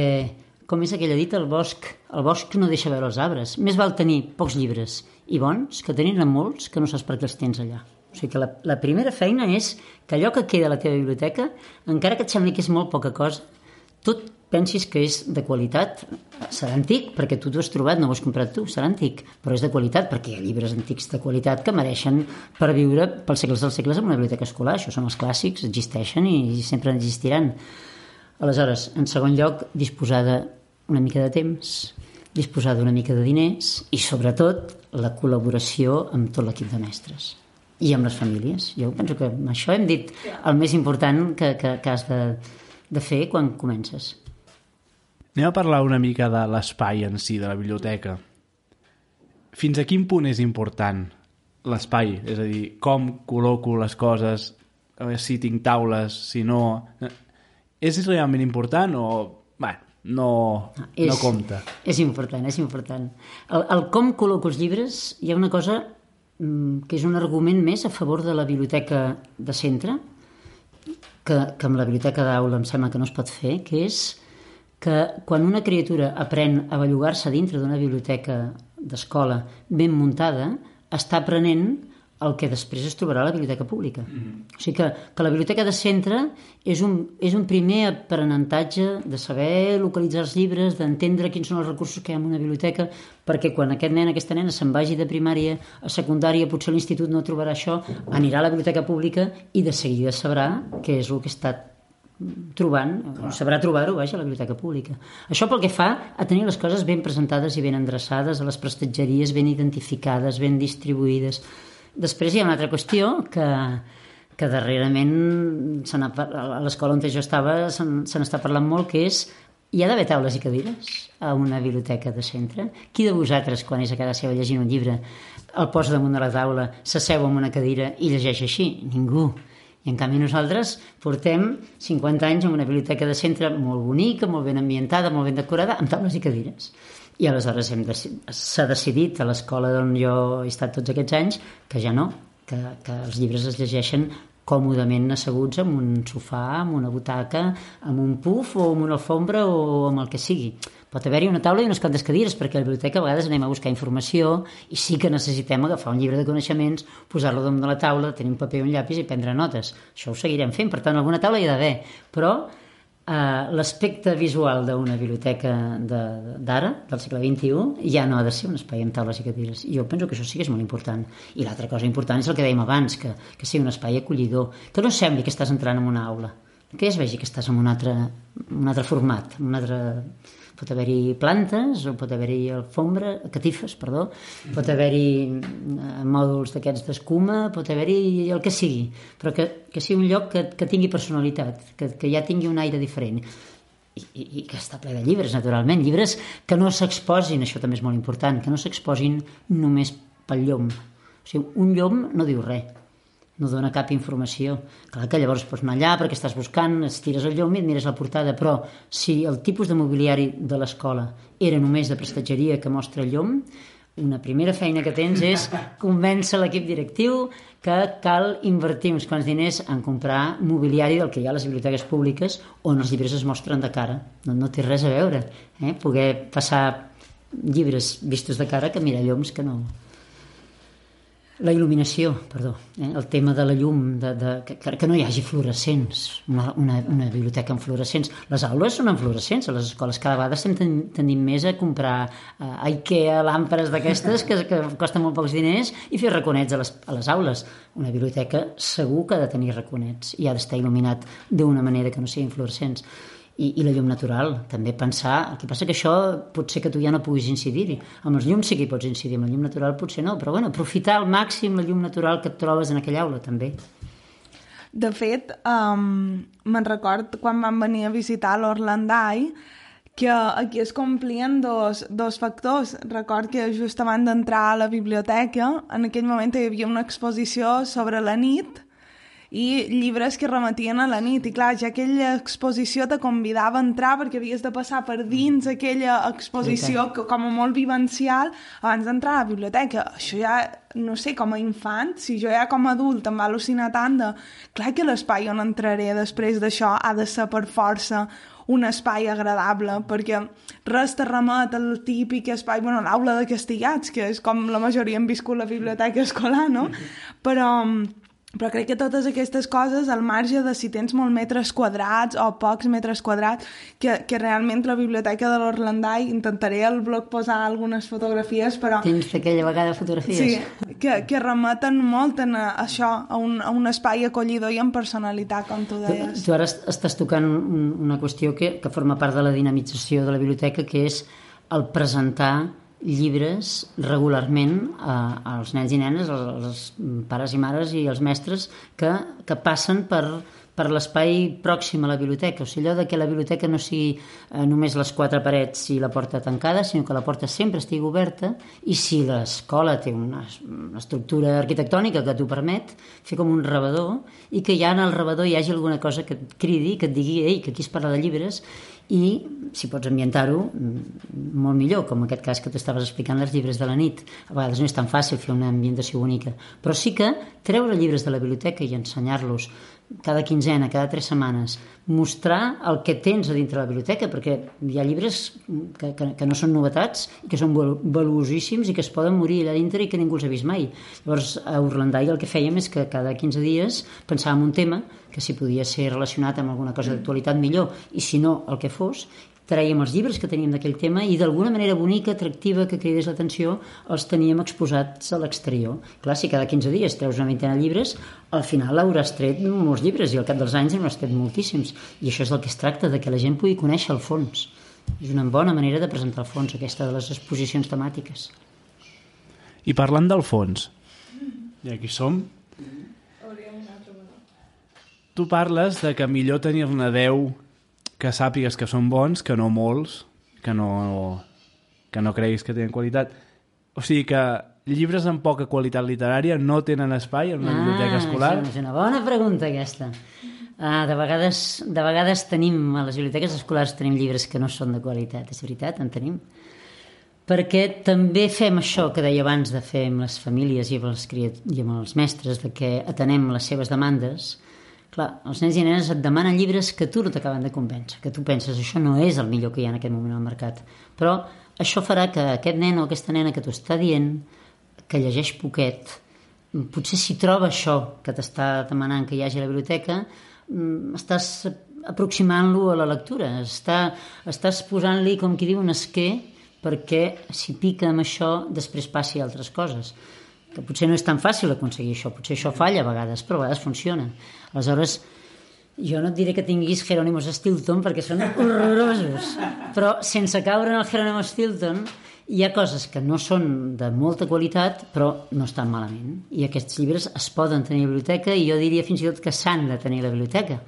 com és aquella dita, el bosc, el bosc no deixa veure els arbres. Més val tenir pocs llibres i bons que tenir-ne molts que no saps per què els tens allà. O sigui que la, la primera feina és que allò que queda a la teva biblioteca, encara que et sembli que és molt poca cosa, tot pensis que és de qualitat, serà antic perquè tu t'ho has trobat, no ho has comprat tu, serà antic, però és de qualitat perquè hi ha llibres antics de qualitat que mereixen per viure pels segles dels segles en una biblioteca escolar. Això són els clàssics, existeixen i sempre existiran. Aleshores, en segon lloc, disposar d'una mica de temps, disposar d'una mica de diners i, sobretot, la col·laboració amb tot l'equip de mestres i amb les famílies. Jo penso que amb això hem dit el més important que, que, que has de, de fer quan comences. Anem a parlar una mica de l'espai en si, de la biblioteca. Fins a quin punt és important l'espai? És a dir, com col·loco les coses, a veure si tinc taules, si no... És realment important o... Bé, no, és, no compta. És important, és important. El, el com col·loco els llibres, hi ha una cosa mm, que és un argument més a favor de la biblioteca de centre, que, que amb la biblioteca d'aula em sembla que no es pot fer, que és que quan una criatura aprèn a bellugar-se dintre d'una biblioteca d'escola ben muntada, està aprenent el que després es trobarà a la biblioteca pública. Mm -hmm. O sigui que, que la biblioteca de centre és un, és un primer aprenentatge de saber localitzar els llibres, d'entendre quins són els recursos que hi ha en una biblioteca, perquè quan aquest nen, aquesta nena se'n vagi de primària a secundària, potser l'institut no trobarà això, anirà a la biblioteca pública i de seguida sabrà què és el que està trobant, sabrà trobar-ho, vaja, a la biblioteca pública. Això pel que fa a tenir les coses ben presentades i ben endreçades, a les prestatgeries ben identificades, ben distribuïdes, Després hi ha una altra qüestió que, que darrerament a l'escola on jo estava se n'està parlant molt, que és hi ha d'haver taules i cadires a una biblioteca de centre? Qui de vosaltres, quan és a casa seva llegint un llibre, el posa damunt de la taula, s'asseu en una cadira i llegeix així? Ningú. I en canvi nosaltres portem 50 anys en una biblioteca de centre molt bonica, molt ben ambientada, molt ben decorada, amb taules i cadires. I aleshores s'ha decidit a l'escola on jo he estat tots aquests anys que ja no, que, que els llibres es llegeixen còmodament asseguts en un sofà, en una butaca, amb un puf o amb una alfombra o amb el que sigui. Pot haver-hi una taula i unes quantes cadires, perquè a la biblioteca a vegades anem a buscar informació i sí que necessitem agafar un llibre de coneixements, posar-lo damunt de la taula, tenir un paper i un llapis i prendre notes. Això ho seguirem fent, per tant, alguna taula hi ha d'haver. Però Uh, l'aspecte visual d'una biblioteca d'ara, de, del segle XXI, ja no ha de ser un espai amb taules i cadires. Jo penso que això sí que és molt important. I l'altra cosa important és el que dèiem abans, que, que sigui un espai acollidor, que no sembli que estàs entrant en una aula, que es vegi que estàs en un altre, un altre format, un altre pot haver-hi plantes, o pot haver-hi alfombra, catifes, perdó, pot haver-hi eh, mòduls d'aquests d'escuma, pot haver-hi el que sigui, però que, que sigui un lloc que, que tingui personalitat, que, que ja tingui un aire diferent. I, i, i que està ple de llibres, naturalment, llibres que no s'exposin, això també és molt important, que no s'exposin només pel llom. O sigui, un llom no diu res, no dona cap informació. Clar que llavors pots anar allà perquè estàs buscant, estires el llum i et mires la portada, però si el tipus de mobiliari de l'escola era només de prestatgeria que mostra llum, una primera feina que tens és convèncer l'equip directiu que cal invertir uns quants diners en comprar mobiliari del que hi ha a les biblioteques públiques on els llibres es mostren de cara. No, no té res a veure. Eh? Poder passar llibres vistos de cara que mirar llums que no, la il·luminació, perdó, eh? el tema de la llum, de, de, que, que no hi hagi fluorescents, una, una, una biblioteca amb fluorescents. Les aules són amb fluorescents, a les escoles cada vegada estem ten, tenint més a comprar eh, a Ikea làmperes d'aquestes que, que costen molt pocs diners i fer raconets a les, a les aules. Una biblioteca segur que ha de tenir raconets i ha d'estar il·luminat d'una manera que no siguin fluorescents i, i la llum natural, també pensar el que passa que això pot ser que tu ja no puguis incidir-hi amb els llums sí que hi pots incidir amb la llum natural potser no, però bueno, aprofitar al màxim la llum natural que et trobes en aquella aula també de fet, um, me'n record quan vam venir a visitar l'Orlandai que aquí es complien dos, dos factors. Record que just abans d'entrar a la biblioteca, en aquell moment hi havia una exposició sobre la nit i llibres que remetien a la nit. I clar, ja aquella exposició te convidava a entrar perquè havies de passar per dins aquella exposició que, com a molt vivencial abans d'entrar a la biblioteca. Això ja, no sé, com a infant, si jo ja com a adult em va al·lucinar tant de... Clar que l'espai on entraré després d'això ha de ser per força un espai agradable, perquè res te remet al típic espai, bueno, l'aula de castigats, que és com la majoria han viscut la biblioteca escolar, no? Però, però crec que totes aquestes coses, al marge de si tens molts metres quadrats o pocs metres quadrats, que, que realment la biblioteca de l'Orlandai, intentaré al blog posar algunes fotografies, però... Tens d'aquella vegada fotografies? Sí, que, que remeten molt en això, a un, a un espai acollidor i amb personalitat, com tu deies. Tu, tu ara estàs tocant una qüestió que, que forma part de la dinamització de la biblioteca, que és el presentar llibres regularment a, als nens i nenes, als, als pares i mares i els mestres que, que passen per, per l'espai pròxim a la biblioteca. O sigui, allò de que la biblioteca no sigui eh, només les quatre parets i la porta tancada, sinó que la porta sempre estigui oberta i si l'escola té una, una estructura arquitectònica que t'ho permet, fer com un rebedor i que ja en el rebedor hi hagi alguna cosa que et cridi, que et digui ei, que aquí es parla de llibres i si pots ambientar-ho molt millor, com aquest cas que t'estaves explicant els llibres de la nit. A vegades no és tan fàcil fer una ambientació única, però sí que treure llibres de la biblioteca i ensenyar-los cada quinzena, cada tres setmanes, mostrar el que tens a dintre la biblioteca, perquè hi ha llibres que, que, que no són novetats, que són valuosíssims i que es poden morir allà dintre i que ningú els ha vist mai. Llavors, a Orlandai el que fèiem és que cada 15 dies pensàvem un tema que si podia ser relacionat amb alguna cosa d'actualitat millor, i si no, el que fos, traiem els llibres que teníem d'aquell tema i d'alguna manera bonica, atractiva, que cridés l'atenció, els teníem exposats a l'exterior. Clar, si cada 15 dies treus una vintena de llibres, al final hauràs tret molts llibres i al cap dels anys n'hauràs tret moltíssims. I això és el que es tracta, de que la gent pugui conèixer el fons. És una bona manera de presentar el fons, aquesta de les exposicions temàtiques. I parlant del fons, i aquí som, tu parles de que millor tenir-ne 10 que sàpigues que són bons, que no molts, que no, que no creguis que tenen qualitat. O sigui que llibres amb poca qualitat literària no tenen espai en una ah, biblioteca escolar? És una bona pregunta aquesta. Ah, de, vegades, de vegades tenim, a les biblioteques escolars tenim llibres que no són de qualitat, és veritat, en tenim. Perquè també fem això que deia abans de fer amb les famílies i amb els, i amb els mestres, de que atenem les seves demandes, Clar, els nens i nenes et demanen llibres que tu no t'acaben de convèncer, que tu penses això no és el millor que hi ha en aquest moment al mercat. Però això farà que aquest nen o aquesta nena que t'ho està dient, que llegeix poquet, potser si troba això que t'està demanant que hi hagi a la biblioteca, mm, estàs aproximant-lo a la lectura, està, estàs posant-li, com qui diu, un esquer perquè si pica amb això després passi altres coses que potser no és tan fàcil aconseguir això, potser això falla a vegades, però a vegades funciona. Aleshores, jo no et diré que tinguis Jerónimos Stilton perquè són horrorosos, però sense caure en el Jerónimo Stilton hi ha coses que no són de molta qualitat però no estan malament i aquests llibres es poden tenir a la biblioteca i jo diria fins i tot que s'han de tenir a la biblioteca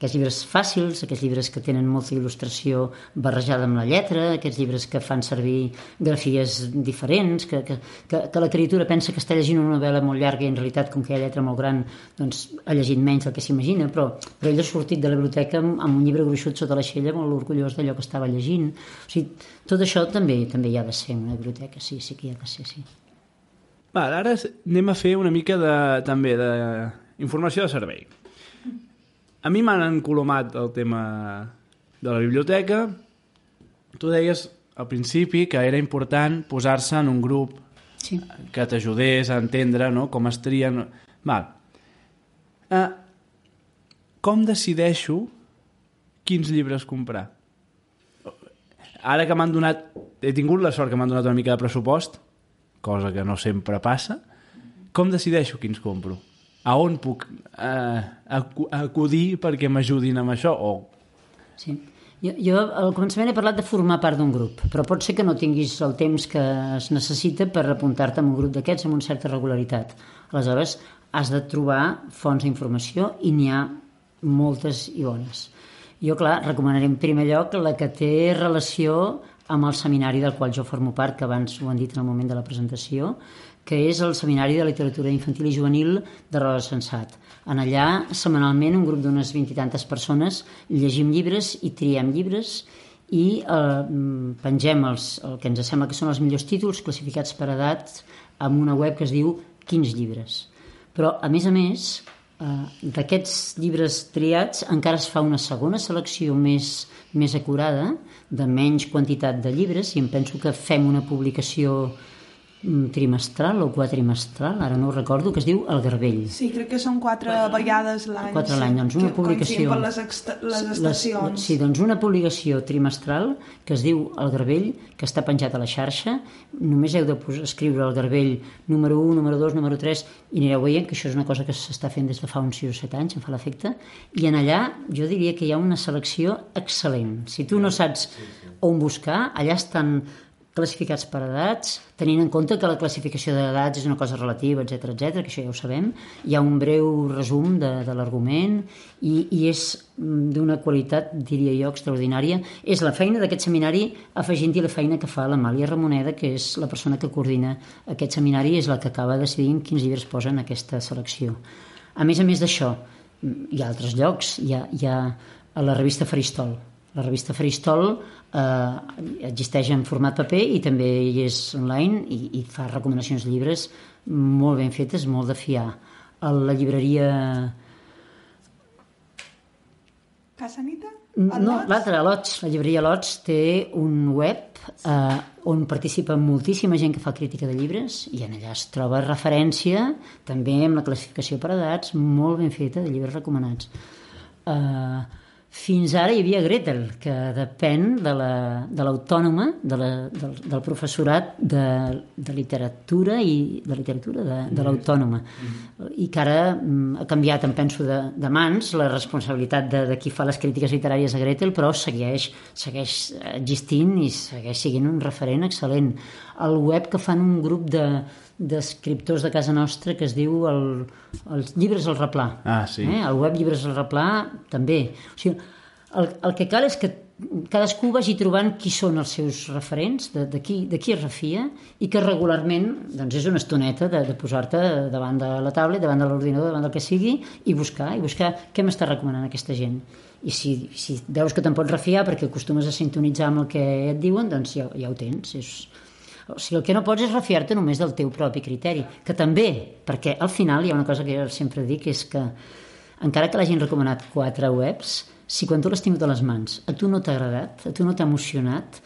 aquests llibres fàcils, aquests llibres que tenen molta il·lustració barrejada amb la lletra, aquests llibres que fan servir grafies diferents, que, que, que, que la criatura pensa que està llegint una novel·la molt llarga i en realitat, com que hi ha lletra molt gran, doncs ha llegit menys del que s'imagina, però, però ell ha sortit de la biblioteca amb, amb un llibre gruixut sota l'aixella molt orgullós d'allò que estava llegint. O sigui, tot això també també hi ha de ser en una biblioteca, sí, sí que hi ha de ser, sí. Va, ara anem a fer una mica de, també de informació de servei. A mi m'han encolomat el tema de la biblioteca. Tu deies al principi que era important posar-se en un grup sí. que t'ajudés a entendre no? com es trien... Val. Uh, com decideixo quins llibres comprar? Ara que m'han donat... He tingut la sort que m'han donat una mica de pressupost, cosa que no sempre passa, com decideixo quins compro? A on puc eh, acudir perquè m'ajudin amb això? O... Sí. Jo, jo al començament he parlat de formar part d'un grup, però pot ser que no tinguis el temps que es necessita per apuntar-te en un grup d'aquests amb una certa regularitat. Aleshores, has de trobar fonts d'informació i n'hi ha moltes i bones. Jo, clar, recomanaré en primer lloc la que té relació amb el seminari del qual jo formo part, que abans ho han dit en el moment de la presentació, que és el Seminari de Literatura Infantil i Juvenil de Roda Sensat. En allà, setmanalment, un grup d'unes vint i tantes persones llegim llibres i triem llibres i eh, pengem els, el que ens sembla que són els millors títols classificats per edats amb una web que es diu Quins llibres. Però, a més a més, eh, d'aquests llibres triats encara es fa una segona selecció més, més acurada, de menys quantitat de llibres, i em penso que fem una publicació trimestral o quatrimestral, ara no ho recordo, que es diu El Garbell. Sí, crec que són quatre vegades l'any. Quatre l'any, doncs una publicació... Per les, les estacions. Les, sí, doncs una publicació trimestral que es diu El Garbell, que està penjat a la xarxa. Només heu de posar, escriure El Garbell número 1, número 2, número 3, i anireu veient que això és una cosa que s'està fent des de fa uns 6 o 7 anys, em fa l'efecte. I en allà jo diria que hi ha una selecció excel·lent. Si tu no saps on buscar, allà estan classificats per edats, tenint en compte que la classificació d'edats és una cosa relativa, etc etc, que això ja ho sabem. Hi ha un breu resum de, de l'argument i, i és mm, d'una qualitat, diria jo, extraordinària. És la feina d'aquest seminari afegint-hi la feina que fa l'Amàlia Ramoneda, que és la persona que coordina aquest seminari és la que acaba decidint quins llibres posen en aquesta selecció. A més a més d'això, mm, hi ha altres llocs, hi ha, hi ha a la revista Faristol, la revista Faristol eh, existeix en format paper i també hi és online i, i fa recomanacions de llibres molt ben fetes, molt de fiar. A la llibreria... Casa Nita? No, l'altra, Lots. La llibreria Lots té un web eh, on participa moltíssima gent que fa crítica de llibres i en allà es troba referència també amb la classificació per edats molt ben feta de llibres recomanats. Eh, fins ara hi havia Gretel, que depèn de l'autònoma, la, de la, del, del professorat de, de literatura i de literatura de, de l'autònoma. I que ara mm, ha canviat, em penso, de, de mans la responsabilitat de, de qui fa les crítiques literàries a Gretel, però segueix, segueix existint i segueix sent un referent excel·lent. El web que fan un grup de, d'escriptors de casa nostra que es diu el, els llibres al replà. Ah, sí. Eh? El web llibres al replà també. O sigui, el, el que cal és que cadascú vagi trobant qui són els seus referents, de, de, qui, de qui es refia, i que regularment doncs és una estoneta de, de posar-te davant de la taula, davant de l'ordinador, davant del que sigui, i buscar, i buscar què m'està recomanant aquesta gent. I si, si veus que te'n pots refiar perquè acostumes a sintonitzar amb el que et diuen, doncs ja, ja ho tens. És, o sigui, el que no pots és refiar-te només del teu propi criteri, que també, perquè al final hi ha una cosa que jo sempre dic, és que encara que l'hagin recomanat quatre webs, si quan tu l'has tingut a les mans a tu no t'ha agradat, a tu no t'ha emocionat,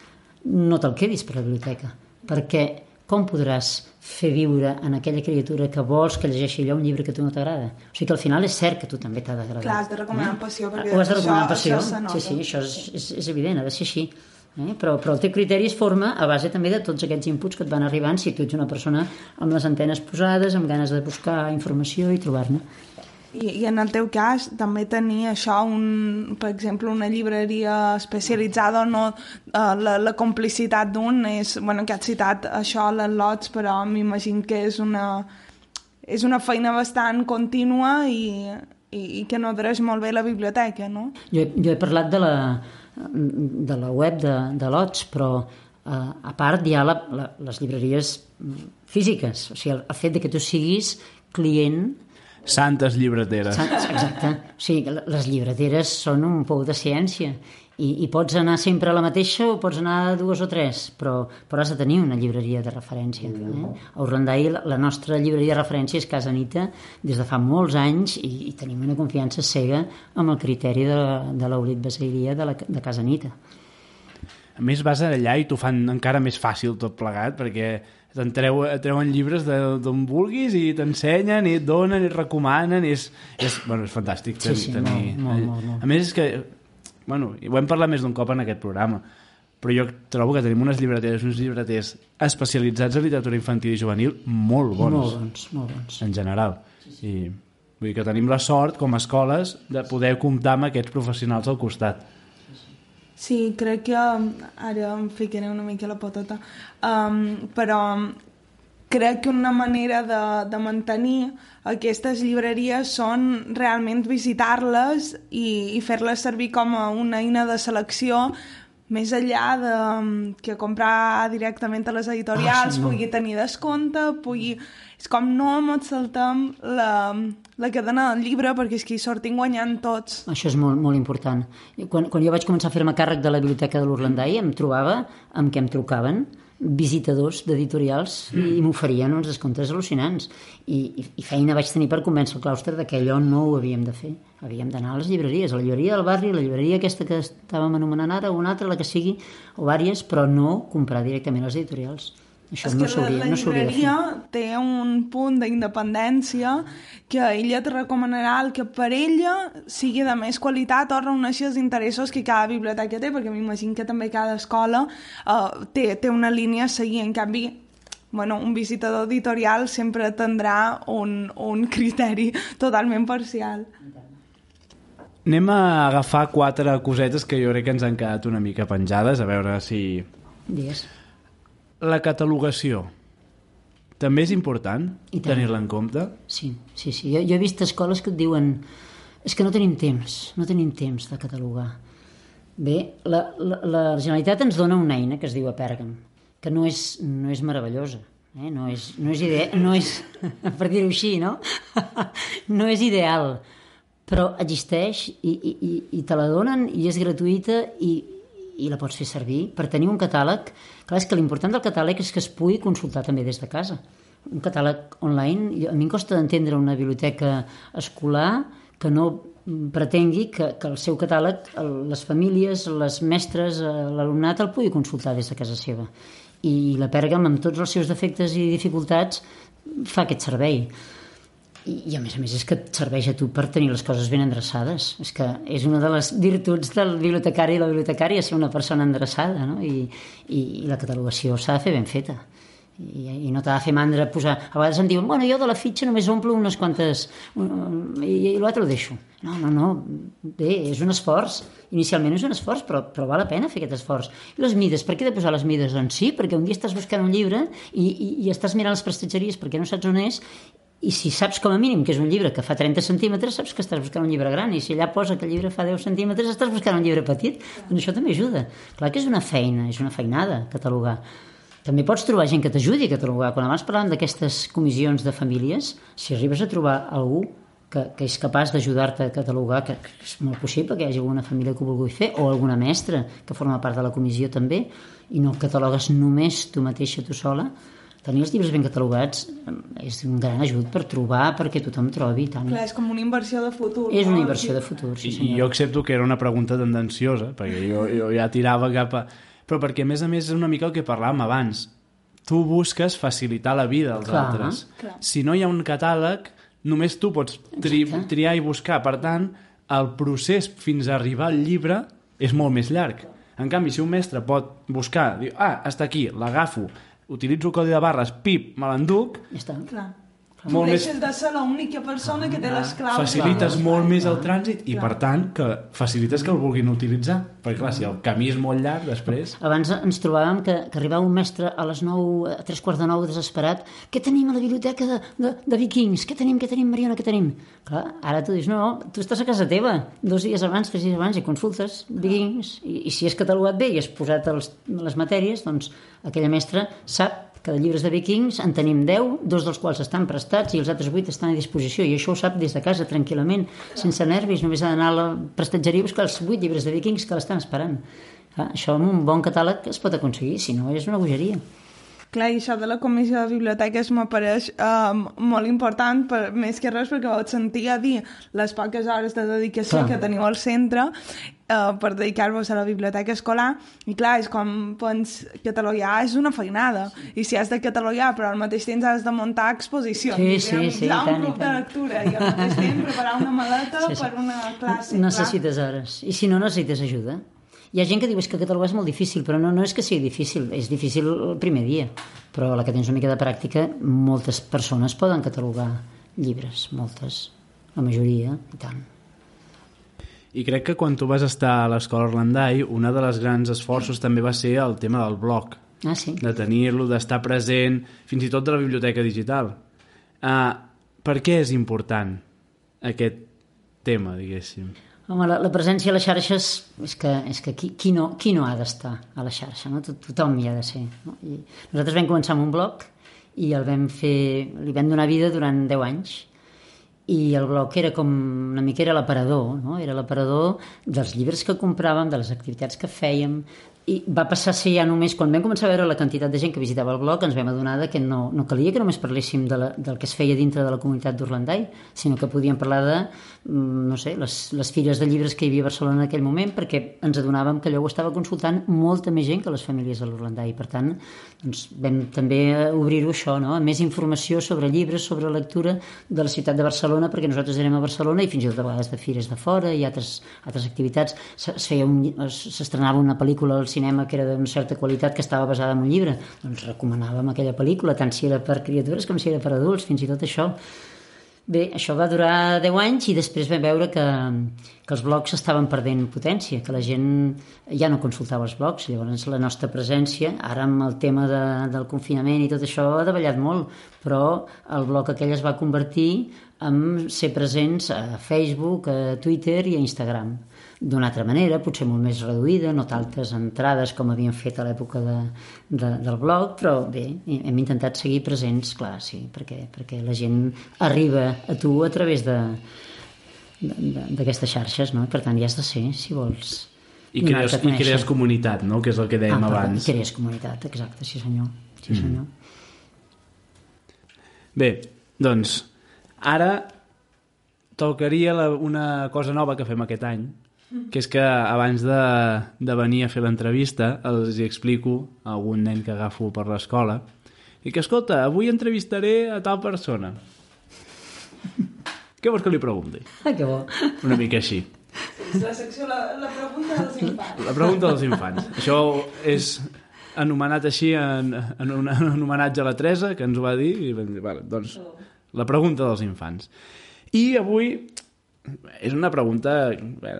no te'l quedis per la biblioteca, perquè com podràs fer viure en aquella criatura que vols que llegeixi allò un llibre que a tu no t'agrada? O sigui que al final és cert que tu també t'ha d'agradar. Clar, has de recomanar eh? passió, perquè Ho has de recomanar passió, sí, sí, això és, és, és evident, ha de ser així. Eh? Però, però el teu criteri es forma a base també de tots aquests inputs que et van arribant si tu ets una persona amb les antenes posades, amb ganes de buscar informació i trobar-ne. I, I en el teu cas també tenir això, un, per exemple, una llibreria especialitzada o no, uh, la, la complicitat d'un és, bueno, que has citat això, les lots, però m'imagino que és una, és una feina bastant contínua i, i, i que nodreix molt bé la biblioteca, no? Jo, jo he parlat de la, de la web de, de Lots, però eh, a part hi ha la, la, les llibreries físiques, o sigui, el, el fet de que tu siguis client Santes llibreteres. Exacte. O sigui, les llibreteres són un pou de ciència i, i pots anar sempre a la mateixa o pots anar a dues o tres, però, però has de tenir una llibreria de referència. Eh? A Urlandai la, nostra llibreria de referència és Casa Anita des de fa molts anys i, i tenim una confiança cega amb el criteri de, de l'Aulit Basairia de, la, de Casa Anita. A més, vas allà i t'ho fan encara més fàcil tot plegat, perquè te'n treu, treuen llibres d'on vulguis i t'ensenyen i et donen i et recomanen i és, és, bueno, és fantàstic sí, sí, tenir, molt, molt, molt, molt. a més és que bueno, ho hem parlat més d'un cop en aquest programa però jo trobo que tenim unes llibreteres uns llibreters especialitzats en literatura infantil i juvenil molt bons. Molt bons, molt bons. en general. I vull dir que tenim la sort com a escoles de poder comptar amb aquests professionals al costat. Sí, crec que ara em ficaré una mica la potota, um, però crec que una manera de, de mantenir aquestes llibreries són realment visitar-les i, i fer-les servir com a una eina de selecció més enllà de mm, que comprar directament a les editorials, Ah, sí, no. pugui tenir descompte, pugui... És com no ens saltem la, la cadena del llibre perquè és que hi sortim guanyant tots. Això és molt, molt important. I Quan, quan jo vaig començar a fer-me càrrec de la biblioteca de l'Urlandai em trobava amb què em trucaven visitadors d'editorials i m'oferien uns descomptes al·lucinants. I, i, i feina vaig tenir per convèncer el claustre de que allò no ho havíem de fer. Havíem d'anar a les llibreries, a la llibreria del barri la llibreria aquesta que estàvem anomenant ara o una altra, la que sigui, o vàries però no comprar directament a les editorials això és no que la, la de fer llibreria té un punt d'independència que ella et recomanarà el que per ella sigui de més qualitat o reuneixi els interessos que cada biblioteca té, perquè m'imagino que també cada escola uh, té, té una línia a seguir. En canvi, bueno, un visitador editorial sempre tindrà un, un criteri totalment parcial. Anem a agafar quatre cosetes que jo crec que ens han quedat una mica penjades, a veure si... Digues. La catalogació. També és important tenir-la en compte? Sí, sí, sí. Jo, jo he vist escoles que et diuen és que no tenim temps, no tenim temps de catalogar. Bé, la, la, la Generalitat ens dona una eina que es diu Apèrgam, que no és, no és meravellosa, eh? no, és, no és idea, no és, per dir-ho així, no? no és ideal, però existeix i, i, i, i te la donen i és gratuïta i, i la pots fer servir per tenir un catàleg. Clar, és que l'important del catàleg és que es pugui consultar també des de casa. Un catàleg online, a mi em costa d'entendre una biblioteca escolar que no pretengui que, que el seu catàleg les famílies, les mestres, eh, l'alumnat el pugui consultar des de casa seva. I la Pèrgam, amb tots els seus defectes i dificultats, fa aquest servei. I, I a més a més és que et serveix a tu per tenir les coses ben endreçades. És que és una de les virtuts del bibliotecari i la bibliotecària ser una persona endreçada, no? I, i, i la catalogació s'ha de fer ben feta. I, i no t'ha de fer mandra posar... A vegades em diuen, bueno, jo de la fitxa només omplo unes quantes... I, i l'altre ho deixo. No, no, no. Bé, és un esforç. Inicialment és un esforç, però, però val la pena fer aquest esforç. I les mides, per què he de posar les mides? Doncs sí, perquè un dia estàs buscant un llibre i, i, i estàs mirant les prestatgeries perquè no saps on és i si saps com a mínim que és un llibre que fa 30 centímetres, saps que estàs buscant un llibre gran, i si allà posa que el llibre fa 10 centímetres, estàs buscant un llibre petit. Doncs això també ajuda. Clar que és una feina, és una feinada, catalogar. També pots trobar gent que t'ajudi a catalogar. Quan abans parlàvem d'aquestes comissions de famílies, si arribes a trobar algú que, que és capaç d'ajudar-te a catalogar, que, que és molt possible que hi hagi alguna família que ho vulgui fer, o alguna mestra que forma part de la comissió també, i no catalogues només tu mateixa, tu sola, tenir els llibres ben catalogats eh, és un gran ajut per trobar, perquè tothom trobi. Tant. Clar, és com una inversió de futur. És no? una inversió de futur, sí I senyor. jo accepto que era una pregunta tendenciosa, perquè jo, jo ja tirava cap a... Però perquè, a més a més, és una mica el que parlàvem abans. Tu busques facilitar la vida als Clar, altres. clar. Si no hi ha un catàleg, només tu pots tri Exacte. triar i buscar. Per tant, el procés fins a arribar al llibre és molt més llarg. En canvi, si un mestre pot buscar, dir, ah, està aquí, l'agafo, utilitzo el codi de barres, pip, me l'enduc, Ja està. Clar. Molt més- Deixes de ser l'única persona que té les claus. facilites molt més el trànsit i, per tant, que facilites que el vulguin utilitzar. Perquè, clar, si el camí és molt llarg, després... Abans ens trobàvem que, que arribava un mestre a les 9, a tres quarts de 9, desesperat. Què tenim a la biblioteca de, de, de vikings? Què tenim, què tenim, Mariona, què tenim? Clar, ara tu dius, no, tu estàs a casa teva, dos dies abans, tres dies abans, i consultes vikings. I, i si és catalogat bé i has posat els, les matèries, doncs aquella mestra sap que de llibres de vikings en tenim 10, dos dels quals estan prestats i els altres 8 estan a disposició i això ho sap des de casa tranquil·lament, sense nervis, només ha d'anar a la prestatgeria a buscar els 8 llibres de vikings que l'estan esperant. Clar, això amb un bon catàleg es pot aconseguir, si no és una bogeria. Clar, i això de la comissió de biblioteques m'apareix um, molt important, per, més que res perquè vaig sentir a dir les poques hores de dedicació Clar. que teniu al centre uh, per dedicar-vos a la biblioteca escolar i clar, és com pens, catalogar és una feinada i si has de catalogar però al mateix temps has de muntar exposicions Sí, i sí, sí, i tant, un i club de tant. lectura i al mateix temps preparar una maleta Sí, sí. per una classe clar. Necessites hores. I si no necessites ajuda? Hi ha gent que diu és que catalogar és molt difícil, però no, no és que sigui difícil, és difícil el primer dia. Però a la que tens una mica de pràctica, moltes persones poden catalogar llibres, moltes, la majoria, i tant. I crec que quan tu vas estar a l'escola Orlandai, una de les grans esforços també va ser el tema del blog, Ah, sí? de tenir-lo, d'estar present, fins i tot de la biblioteca digital. Uh, per què és important aquest tema, diguéssim? Home, la, la presència a les xarxes és que, és que qui, qui, no, qui no ha d'estar a la xarxa, no? Tot, tothom hi ha de ser. No? I nosaltres vam començar amb un blog i el vam fer, li vam donar vida durant 10 anys i el blog era com una mica era l'aparador, no? era l'aparador dels llibres que compràvem, de les activitats que fèiem, i va passar a ser ja només, quan vam començar a veure la quantitat de gent que visitava el blog, ens vam adonar que no, no calia que només parléssim de la, del que es feia dintre de la comunitat d'Urlandai, sinó que podíem parlar de, mm, no sé, les, les fires de llibres que hi havia a Barcelona en aquell moment, perquè ens adonàvem que allò ho estava consultant molta més gent que les famílies de l'Urlandai. Per tant, doncs, vam també obrir-ho això, no? més informació sobre llibres, sobre lectura de la ciutat de Barcelona, perquè nosaltres érem a Barcelona i fins i tot a vegades de fires de fora i altres, altres activitats. S'estrenava una pel·lícula als cinema que era d'una certa qualitat que estava basada en un llibre, doncs recomanàvem aquella pel·lícula, tant si era per criatures com si era per adults, fins i tot això. Bé, això va durar 10 anys i després vam veure que, que els blogs estaven perdent potència, que la gent ja no consultava els blogs, llavors la nostra presència, ara amb el tema de, del confinament i tot això ha davallat molt, però el blog aquell es va convertir en ser presents a Facebook, a Twitter i a Instagram d'una altra manera, potser molt més reduïda, no tantes entrades com havíem fet a l'època de, de, del blog, però bé, hem intentat seguir presents, clar, sí, perquè, perquè la gent arriba a tu a través de d'aquestes xarxes, no? Per tant, hi has de ser, si vols. I crees, i crees comunitat, no? Que és el que dèiem ah, abans. I crees comunitat, exacte, sí senyor. Sí, mm. senyor. Bé, doncs, ara tocaria la, una cosa nova que fem aquest any, que és que abans de, de venir a fer l'entrevista els hi explico a algun nen que agafo per l'escola i que, escolta, avui entrevistaré a tal persona. Què vols que li pregunti? Ah, que bo. Una mica així. La secció, la, la pregunta dels infants. La pregunta dels infants. Això és anomenat així en, en, un, en homenatge a la Teresa, que ens ho va dir, i vam dir, vale, doncs, la pregunta dels infants. I avui és una pregunta... Bé,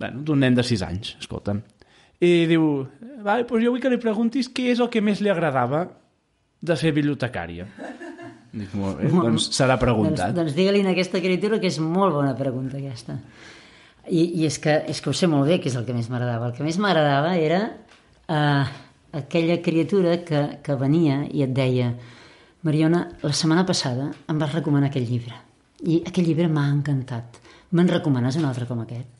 bueno, d'un nen de 6 anys, escolta'm. I diu, va, doncs jo vull que li preguntis què és el que més li agradava de ser bibliotecària. Dic, molt bé, doncs serà preguntat. Doncs, doncs digue-li en aquesta criatura que és molt bona pregunta aquesta. I, i és, que, és que ho sé molt bé que és el que més m'agradava. El que més m'agradava era uh, aquella criatura que, que venia i et deia Mariona, la setmana passada em vas recomanar aquell llibre i aquell llibre m'ha encantat. Me'n recomanes un altre com aquest?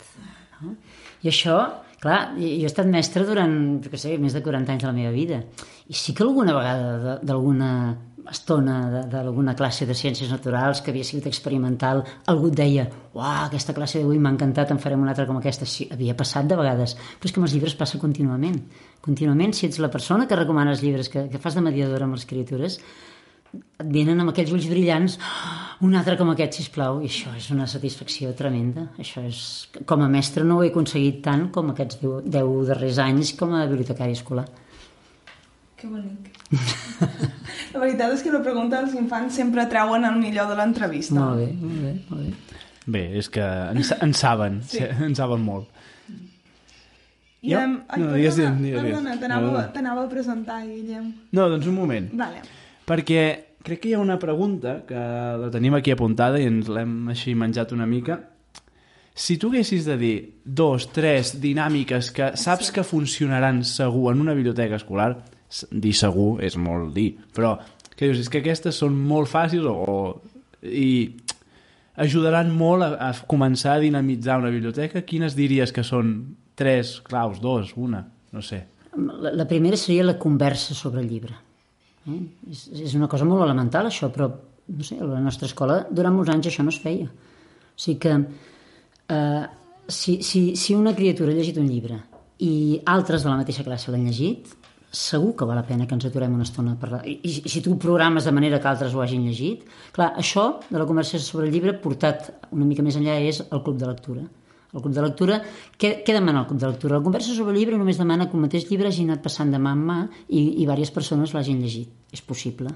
I això, clar, jo he estat mestre durant, jo què sé, més de 40 anys de la meva vida. I sí que alguna vegada d'alguna estona d'alguna classe de ciències naturals que havia sigut experimental, algú deia uah, aquesta classe d'avui m'ha encantat, en farem una altra com aquesta. Sí, havia passat de vegades, però és que amb els llibres passa contínuament. Contínuament, si ets la persona que recomana els llibres, que, que fas de mediadora amb les criatures, et venen amb aquells ulls brillants un altre com aquest, si plau i això és una satisfacció tremenda això és, com a mestre no ho he aconseguit tant com aquests 10, 10 darrers anys com a bibliotecari escolar que bonic la veritat és que la pregunta dels infants sempre treuen el millor de l'entrevista molt bé, molt bé, molt bé Bé, és que en, en saben, sí. en saben molt. I jo? Am... Ai, no, perdona, digues, perdona t'anava a presentar, Guillem. No, doncs un moment. Vale perquè crec que hi ha una pregunta que la tenim aquí apuntada i ens l'hem així menjat una mica. Si tu haguessis de dir dos, tres dinàmiques que saps que funcionaran segur en una biblioteca escolar, dir segur és molt dir, però que dius, és que aquestes són molt fàcils o, o i ajudaran molt a, a començar a dinamitzar una biblioteca. Quines diries que són tres claus, dos, una, no sé? La, la primera seria la conversa sobre el llibre Eh? És, és una cosa molt elemental, això, però no sé, a la nostra escola durant molts anys això no es feia. O sigui que eh, si, si, si una criatura ha llegit un llibre i altres de la mateixa classe l'han llegit, segur que val la pena que ens aturem una estona a parlar. I, I si tu programes de manera que altres ho hagin llegit... Clar, això de la conversació sobre el llibre portat una mica més enllà és el club de lectura. El club de lectura, què, què demana el club de lectura? La conversa sobre el llibre només demana que un mateix llibre hagi anat passant de mà en mà i, i diverses persones l'hagin llegit. És possible.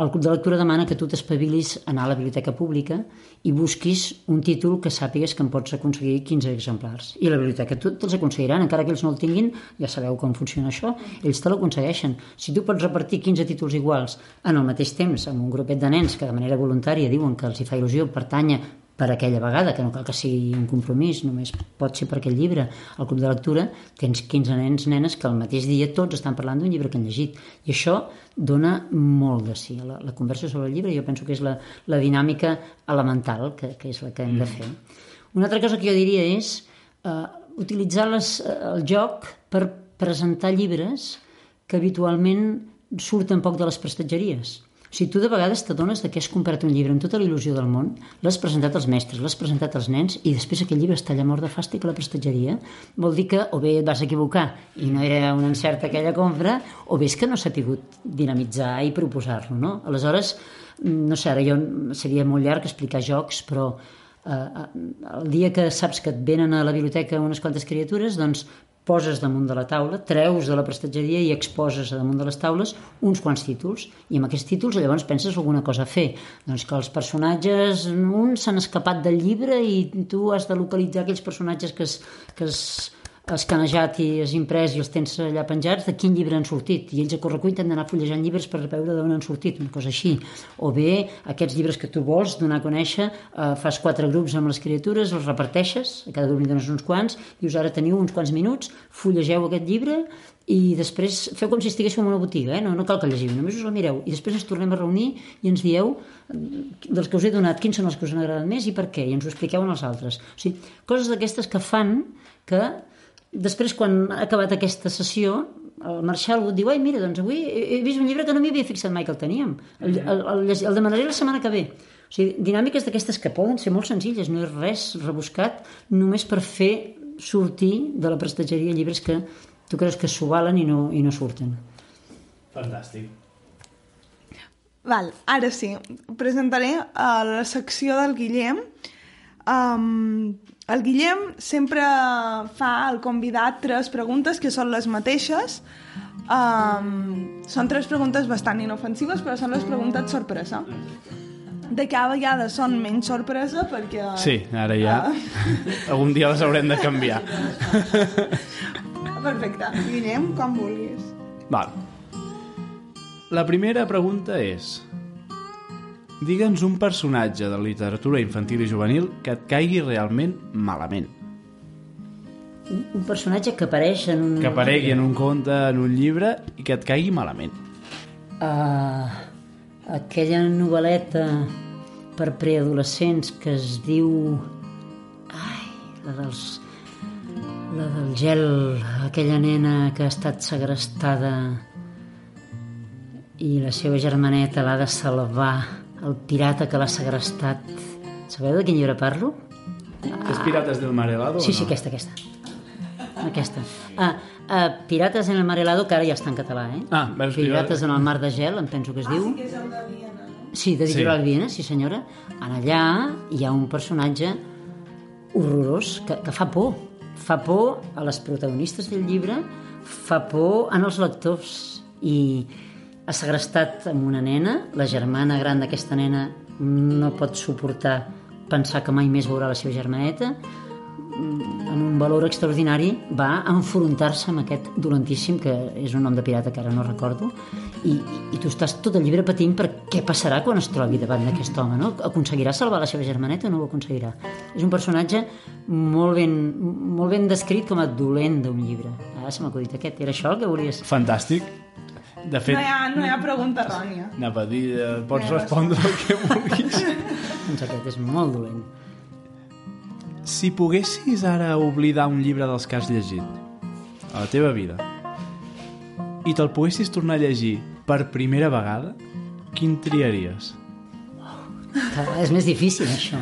El club de lectura demana que tu t'espavilis a anar a la biblioteca pública i busquis un títol que sàpigues que en pots aconseguir 15 exemplars. I la biblioteca te'ls aconseguiran, encara que ells no el tinguin, ja sabeu com funciona això, ells te l'aconsegueixen. Si tu pots repartir 15 títols iguals en el mateix temps amb un grupet de nens que de manera voluntària diuen que els hi fa il·lusió pertànyer per aquella vegada, que no cal que sigui un compromís, només pot ser per aquell llibre. Al club de lectura tens 15 nens, nenes que al mateix dia tots estan parlant d'un llibre que han llegit. I això dona molt de sí. La, la conversa sobre el llibre jo penso que és la, la dinàmica elemental, que, que és la que hem de fer. Una altra cosa que jo diria és eh, utilitzar les, eh, el joc per presentar llibres que habitualment surten poc de les prestatgeries. O sigui, tu de vegades t'adones que has comprat un llibre amb tota la il·lusió del món, l'has presentat als mestres, l'has presentat als nens i després aquell llibre està allà mort de fàstic a la prestatgeria, vol dir que o bé et vas equivocar i no era un encert aquella compra, o bé és que no s'ha tingut dinamitzar i proposar-lo, no? Aleshores, no sé, ara jo seria molt llarg explicar jocs, però eh, el dia que saps que et venen a la biblioteca unes quantes criatures, doncs poses damunt de la taula, treus de la prestatgeria i exposes damunt de les taules uns quants títols. I amb aquests títols llavors penses alguna cosa a fer. Doncs que els personatges uns s'han escapat del llibre i tu has de localitzar aquells personatges que es, que es escanejat i has imprès i els tens allà penjats, de quin llibre han sortit. I ells a correcuit han d'anar fullejant llibres per veure d'on han sortit, una cosa així. O bé, aquests llibres que tu vols donar a conèixer, eh, fas quatre grups amb les criatures, els reparteixes, a cada grup li dones uns quants, dius ara teniu uns quants minuts, fullegeu aquest llibre i després feu com si estiguéssiu en una botiga, eh? no, no cal que llegiu, només us el mireu i després ens tornem a reunir i ens dieu mm, dels que us he donat quins són els que us han agradat més i per què, i ens ho expliqueu els altres. O sigui, coses d'aquestes que fan que Després, quan ha acabat aquesta sessió, el Marshall Wood diu, ai, mira, doncs avui he vist un llibre que no m'hi havia fixat mai que el teníem. El, el, el, el demanaré la setmana que ve. O sigui, dinàmiques d'aquestes que poden ser molt senzilles, no és res rebuscat, només per fer sortir de la prestatgeria llibres que tu creus que s'ho valen i no, i no surten. Fantàstic. Val, ara sí, presentaré a la secció del Guillem. Um, el Guillem sempre fa al convidat tres preguntes que són les mateixes. Um, són tres preguntes bastant inofensives, però són les preguntes sorpresa. De cada vegada són menys sorpresa perquè... Sí, ara ja. Uh... Algun dia les haurem de canviar. Perfecte. Guillem, com vulguis. Val. La primera pregunta és... Digue'ns un personatge de literatura infantil i juvenil que et caigui realment malament. Un, un personatge que apareix en un... Que aparegui en un conte, en un llibre, i que et caigui malament. Uh, aquella novel·leta per preadolescents que es diu... Ai, la dels... La del gel, aquella nena que ha estat segrestada i la seva germaneta l'ha de salvar el pirata que l'ha segrestat. Sabeu de quin llibre parlo? Els pirates del mar helado? Sí, no? sí, aquesta, aquesta. Aquesta. Ah, uh, Pirates en el mar helado, que ara ja està en català, eh? Ah, veus Pirates en el mar de gel, em penso que es diu. Ah, sí que és el de Viena, no? Sí, d'Editorial sí. Viena, sí senyora. En allà hi ha un personatge horrorós que, que fa por. Fa por a les protagonistes del llibre, fa por en els lectors. I, ha segrestat amb una nena, la germana gran d'aquesta nena no pot suportar pensar que mai més veurà la seva germaneta, amb un valor extraordinari va enfrontar-se amb aquest dolentíssim, que és un nom de pirata que ara no recordo, i, i tu estàs tot el llibre patint per què passarà quan es trobi davant d'aquest home, no? Aconseguirà salvar la seva germaneta o no ho aconseguirà? És un personatge molt ben, molt ben descrit com a dolent d'un llibre. Ara se m'ha acudit aquest. Era això el que volies? Fantàstic. De fet... No hi ha, no hi ha pregunta errònia. Anava a dir, eh, pots respondre el que vulguis. doncs aquest és molt dolent. Si poguessis ara oblidar un llibre dels que has llegit a la teva vida i te'l poguessis tornar a llegir per primera vegada, quin triaries? Vegada és més difícil, això.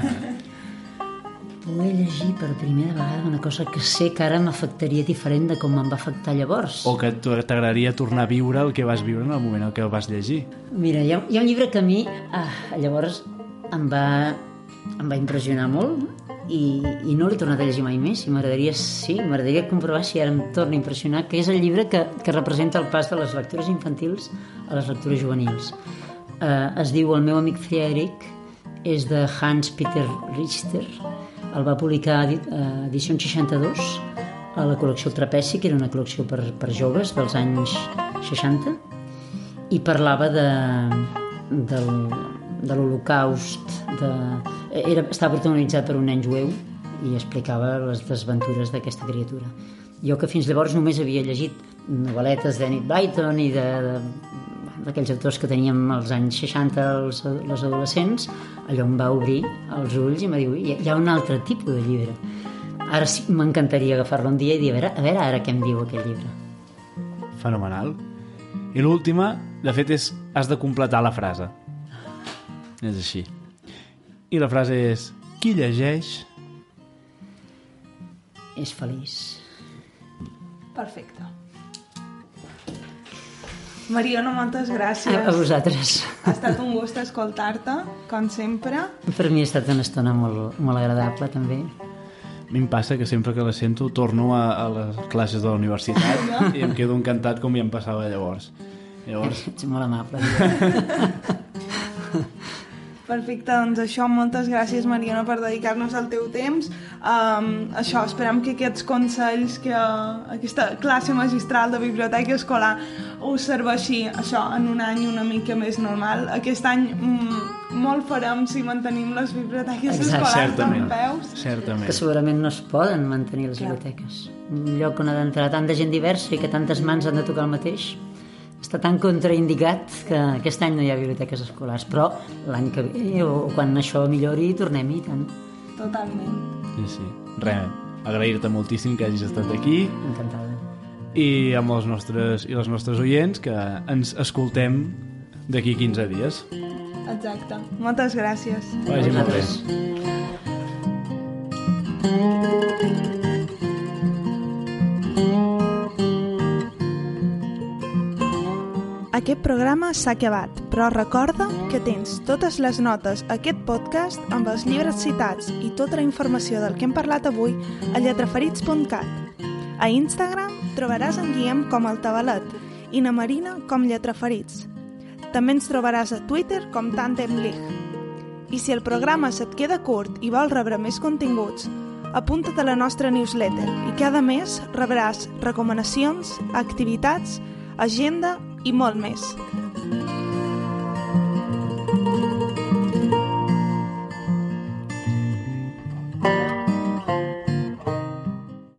Poder llegir per primera vegada una cosa que sé que ara m'afectaria diferent de com em va afectar llavors. O que t'agradaria tornar a viure el que vas viure en el moment en què el vas llegir? Mira, hi ha, hi ha un llibre que a mi ah, llavors em va, em va impressionar molt i, i no l'he tornat a llegir mai més i m'agradaria, sí, m'agradaria comprovar si ara em torna a impressionar, que és el llibre que, que representa el pas de les lectures infantils a les lectures juvenils. Uh, es diu El meu amic Friedrich, és de Hans Peter Richter, el va publicar a edició 62 a la col·lecció Trapeci, que era una col·lecció per, per joves dels anys 60, i parlava de, del, de l'Holocaust, de, era, estava protagonitzat per un nen jueu i explicava les desventures d'aquesta criatura. Jo que fins llavors només havia llegit novel·letes d'Enid Blyton i de, de d'aquells autors que teníem als anys 60 els, les adolescents, allò em va obrir els ulls i em va dir, hi, hi ha un altre tipus de llibre. Ara sí, m'encantaria agafar-lo un dia i dir, a veure, a veure ara què em diu aquest llibre. Fenomenal. I l'última, de fet, és has de completar la frase. És així. I la frase és qui llegeix És feliç. Perfecte. Mariona, moltes gràcies. A, vosaltres. Ha estat un gust escoltar-te, com sempre. Per mi ha estat una estona molt, molt agradable, també. A mi em passa que sempre que la sento torno a, a les classes de la universitat i em quedo encantat com ja em passava llavors. Llavors, Ets molt amable. Perfecte, doncs això, moltes gràcies Mariana per dedicar-nos el teu temps. Um, això, esperem que aquests consells, que uh, aquesta classe magistral de biblioteca escolar us serveixi això en un any una mica més normal. Aquest any mm, molt farem si mantenim les biblioteques Exacte. escolars certament. en peus. Certament. que segurament no es poden mantenir les biblioteques. Un lloc on ha d'entrar tanta gent diversa i que tantes mans han de tocar el mateix està tan contraindicat que aquest any no hi ha biblioteques escolars, però l'any que ve o quan això millori tornem-hi i tant. Totalment. Sí, sí. Res, agrair-te moltíssim que hagis estat aquí Encantada. i amb els nostres, i les nostres oients que ens escoltem d'aquí 15 dies. Exacte. Moltes gràcies. Vagi molt bé. Vosaltres. Aquest programa s'ha acabat, però recorda que tens totes les notes a aquest podcast amb els llibres citats i tota la informació del que hem parlat avui a lletraferits.cat. A Instagram trobaràs en Guillem com el Tabalet i na Marina com Lletraferits. També ens trobaràs a Twitter com Tandem League. I si el programa se't queda curt i vols rebre més continguts, apunta't a la nostra newsletter i cada mes rebràs recomanacions, activitats, agenda i molt més.